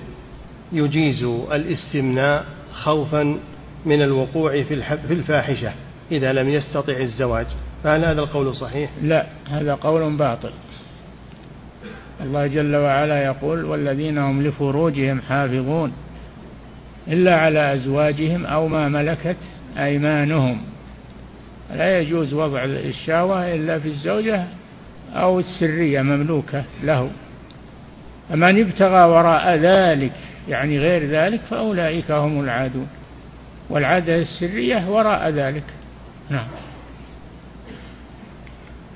Speaker 1: يجيز الاستمناء خوفا من الوقوع في الفاحشة. إذا لم يستطع الزواج فهل هذا القول صحيح؟
Speaker 2: لا هذا قول باطل. الله جل وعلا يقول والذين هم لفروجهم حافظون إلا على أزواجهم أو ما ملكت أيمانهم. لا يجوز وضع الشهوة إلا في الزوجة أو السرية مملوكة له. فمن ابتغى وراء ذلك يعني غير ذلك فأولئك هم العادون. والعادة السرية وراء ذلك. نعم.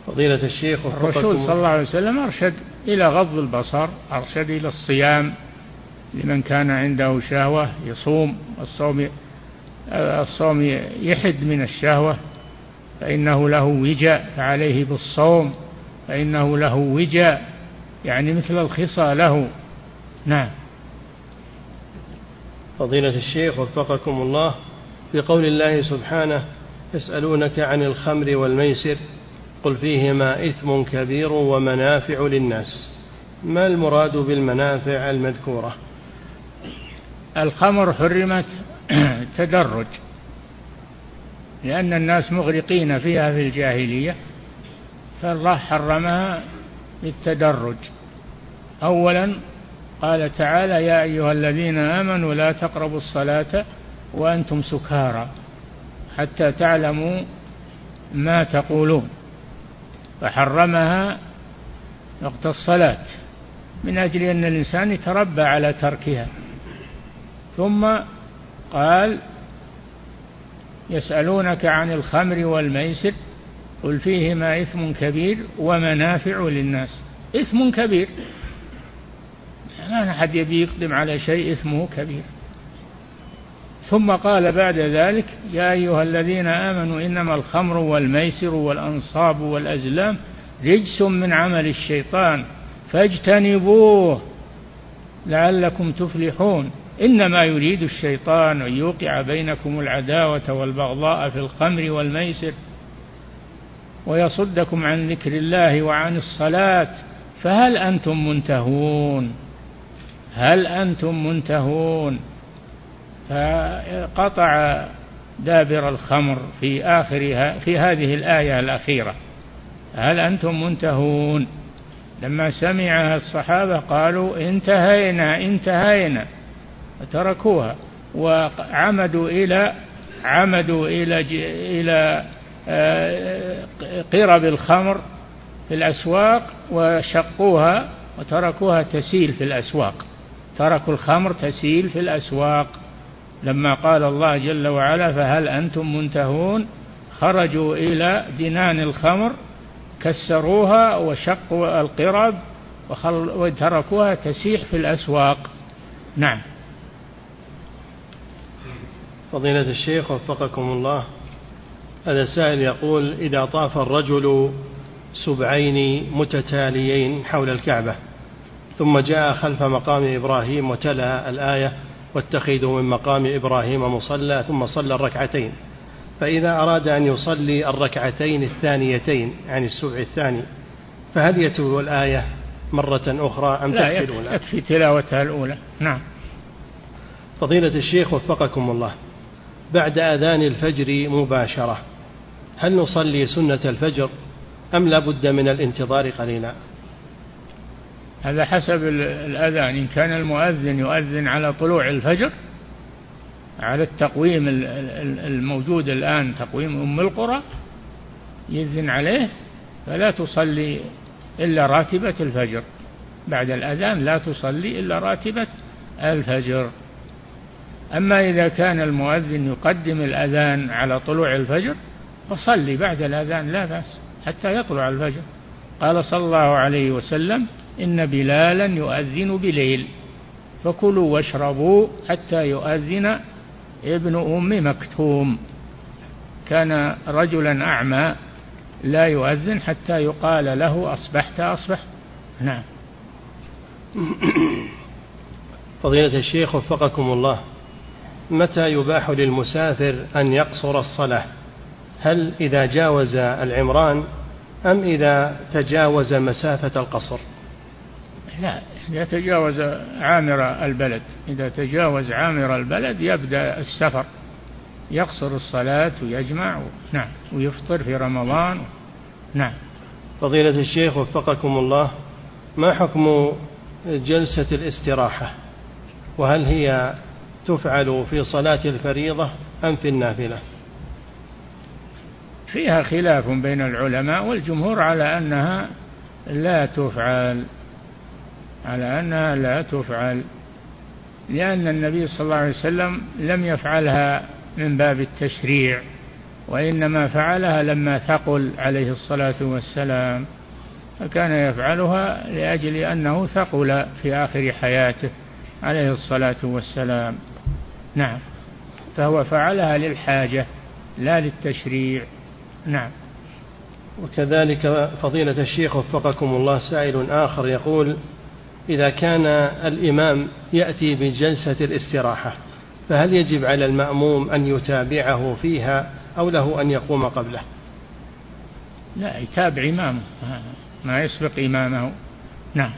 Speaker 1: فضيلة الشيخ
Speaker 2: الرسول صلى الله عليه وسلم أرشد إلى غض البصر أرشد إلى الصيام لمن كان عنده شهوة يصوم الصوم الصوم يحد من الشهوة فإنه له وجاء فعليه بالصوم فإنه له وجاء يعني مثل الخصى له. نعم.
Speaker 1: فضيلة الشيخ وفقكم الله في قول الله سبحانه يسألونك عن الخمر والميسر قل فيهما إثم كبير ومنافع للناس. ما المراد بالمنافع المذكورة؟
Speaker 2: الخمر حرمت [CLEARS THROAT] تدرج لأن الناس مغرقين فيها في الجاهلية فالله حرمها بالتدرج. أولا قال تعالى يا أيها الذين آمنوا لا تقربوا الصلاة وأنتم سكارى. حتى تعلموا ما تقولون. فحرمها وقت الصلاة من أجل أن الإنسان يتربى على تركها. ثم قال يسألونك عن الخمر والميسر قل فيهما إثم كبير ومنافع للناس. إثم كبير ما أحد يبي يقدم على شيء إثمه كبير. ثم قال بعد ذلك يا أيها الذين آمنوا إنما الخمر والميسر والأنصاب والأزلام رجس من عمل الشيطان فاجتنبوه لعلكم تفلحون. إنما يريد الشيطان أن يوقع بينكم العداوة والبغضاء في الخمر والميسر ويصدكم عن ذكر الله وعن الصلاة. فهل أنتم منتهون؟ هل أنتم منتهون؟ فقطع دابر الخمر في آخرها في هذه الآية الأخيرة. هل أنتم منتهون؟ لما سمعها الصحابة قالوا انتهينا انتهينا فتركوها وعمدوا إلى عمدوا إلى إلى آه، قرب الخمر في الأسواق وشقوها وتركوها تسيل في الأسواق. تركوا الخمر تسيل في الأسواق. لما قال الله جل وعلا فهل أنتم منتهون؟ خرجوا إلى دنان الخمر كسروها وشقوا القرب وتركوها تسيح في الأسواق. نعم.
Speaker 1: فضيلة الشيخ وفقكم الله هذا سائل يقول إذا طاف الرجل سبعين متتاليين حول الكعبة ثم جاء خلف مقام إبراهيم وتلا الآية واتخذوا من مقام إبراهيم مصلى ثم صلى الركعتين. فإذا أراد أن يصلي الركعتين الثانيتين يعني السبع الثاني فهل يتلو الآية مرة أخرى أم
Speaker 2: لا تكفي الأولى؟ يكفي تلاوتها الأولى. نعم.
Speaker 1: فضيلة الشيخ وفقكم الله بعد أذان الفجر مباشرة هل نصلي سنة الفجر أم لا بد من الانتظار قليلا؟
Speaker 2: هذا حسب الأذان. إن كان المؤذن يؤذن على طلوع الفجر على التقويم الموجود الآن تقويم أم القرى يذن عليه فلا تصلي إلا راتبة الفجر. بعد الأذان لا تصلي إلا راتبة الفجر. أما إذا كان المؤذن يقدم الأذان على طلوع الفجر فصلي. بعد الأذان لا بأس حتى يطلع الفجر. قال صلى الله عليه وسلم إن بلالا يؤذن بليل. فكلوا واشربوا حتى يؤذن ابن أم مكتوم. كان رجلا أعمى لا يؤذن حتى يقال له أصبحت أصبح نعم. [COUGHS]
Speaker 1: فضيلة الشيخ وفقكم الله متى يباح للمسافر أن يقصر الصلاة؟ هل إذا جاوز العمران أم إذا تجاوز مسافة القصر؟
Speaker 2: لا. إذا تجاوز عامر البلد إذا تجاوز عامر البلد يبدأ السفر يقصر الصلاة ويجمع نعم ويفطر في رمضان نعم.
Speaker 1: فضيلة الشيخ وفقكم الله ما حكم جلسة الاستراحة؟ وهل هي تفعل في صلاة الفريضة أم في النافلة؟
Speaker 2: فيها خلاف بين العلماء والجمهور على أنها لا تفعل. على أنها لا تفعل لأن النبي صلى الله عليه وسلم لم يفعلها من باب التشريع وإنما فعلها لما ثقل عليه الصلاة والسلام فكان يفعلها لأجل أنه ثقل في آخر حياته عليه الصلاة والسلام. نعم. فهو فعلها للحاجة لا للتشريع. نعم.
Speaker 1: وكذلك فضيلة الشيخ وفقكم الله سائل آخر يقول إذا كان الإمام يأتي بجلسة الاستراحة فهل يجب على المأموم أن يتابعه فيها أو له أن يقوم قبله؟
Speaker 2: لا يتابع إمامه. ما يسبق إمامه. نعم.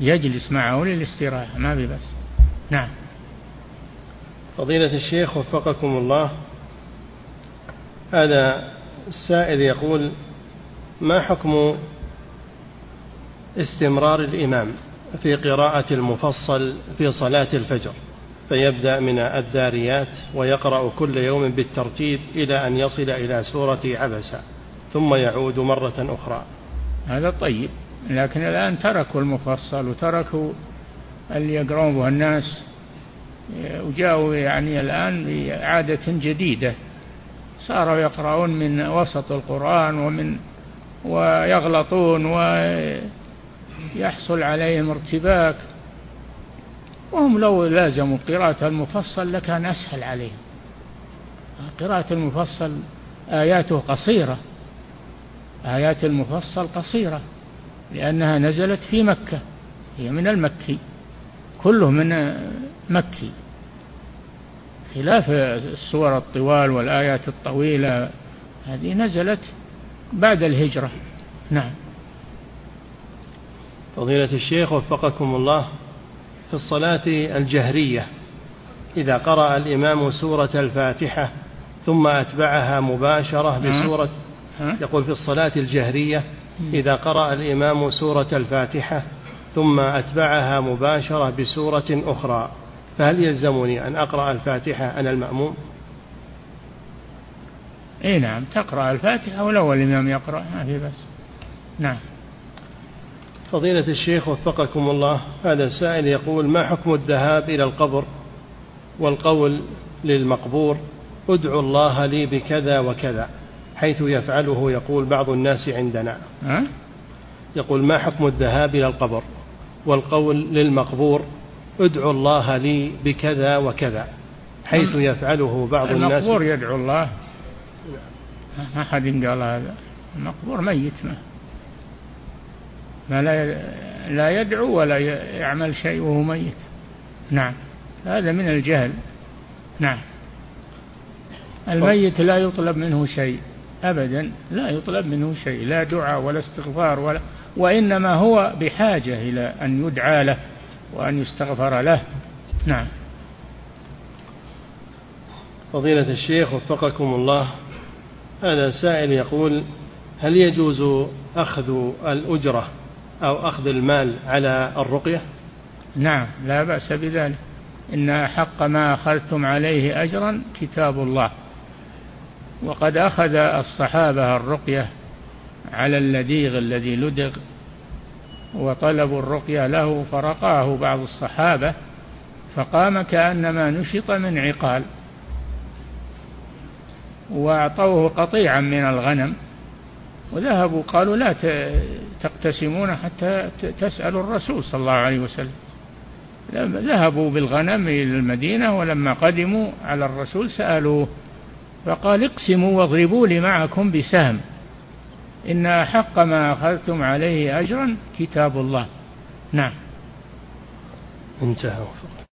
Speaker 2: يجلس معه للاستراحة ما ببس نعم.
Speaker 1: فضيلة الشيخ وفقكم الله. هذا السائل يقول ما حكم استمرار الإمام؟ في قراءة المفصل في صلاة الفجر فيبدأ من الداريات ويقرأ كل يوم بالترتيب إلى أن يصل إلى سورة عبسة ثم يعود مرة أخرى.
Speaker 2: هذا طيب لكن الآن تركوا المفصل وتركوا اللي يقرون به الناس وجاءوا يعني الآن بإعادة جديدة. صاروا يقرؤون من وسط القرآن ومن ويغلطون ويحصل عليهم ارتباك. وهم لو لازموا قراءة المفصل لكان أسهل عليهم. قراءة المفصل آياته قصيرة. آيات المفصل قصيرة لأنها نزلت في مكة. هي من المكي. كله من مكي. خلاف السور الطوال والآيات الطويلة هذه نزلت بعد الهجرة. نعم.
Speaker 1: فضيلة الشيخ وفقكم الله في الصلاة الجهرية إذا قرأ الإمام سورة الفاتحة ثم أتبعها مباشرة بسورة يقول في الصلاة الجهرية إذا قرأ الإمام سورة الفاتحة ثم أتبعها مباشرة بسورة أخرى فهل يلزمني أن أقرأ الفاتحة أنا المأموم؟
Speaker 2: إي نعم تقرأ الفاتحة ولو الإمام يقرأ ما في بس نعم.
Speaker 1: فضيلة الشيخ وفقكم الله هذا السائل يقول ما حكم الذهاب إلى القبر والقول للمقبور ادعوا الله لي بكذا وكذا حيث يفعله يقول بعض الناس عندنا؟ يقول ما حكم الذهاب إلى القبر والقول للمقبور ادعوا الله لي بكذا وكذا حيث يفعله بعض الناس
Speaker 2: المقبور يدعو الله. ما حد قال هذا. المقبور ميت ما, ما لا لا يدعو ولا يعمل شيء وهو ميت. نعم. هذا من الجهل. نعم. الميت لا يطلب منه شيء. أبدا لا يطلب منه شيء. لا دعاء ولا استغفار ولا وإنما هو بحاجة إلى أن يدعى له وأن يستغفر له. نعم.
Speaker 1: فضيلة الشيخ وفقكم الله. هذا سائل يقول هل يجوز أخذ الأجرة أو أخذ المال على الرقية؟
Speaker 2: نعم لا بأس بذلك. إن حق ما أخذتم عليه أجرا كتاب الله. وقد أخذ الصحابة الرقية على اللديغ الذي لدغ وطلبوا الرقية له فرقاه بعض الصحابة فقام كأنما نشط من عقال وأعطوه قطيعا من الغنم وذهبوا قالوا لا تقتسمون حتى تسألوا الرسول صلى الله عليه وسلم. ذهبوا بالغنم إلى المدينة ولما قدموا على الرسول سألوه فقال اقسموا واضربوا لي معكم بسهم. إن أحق ما أخذتم عليه أجرا كتاب الله. نعم.
Speaker 1: انتهى.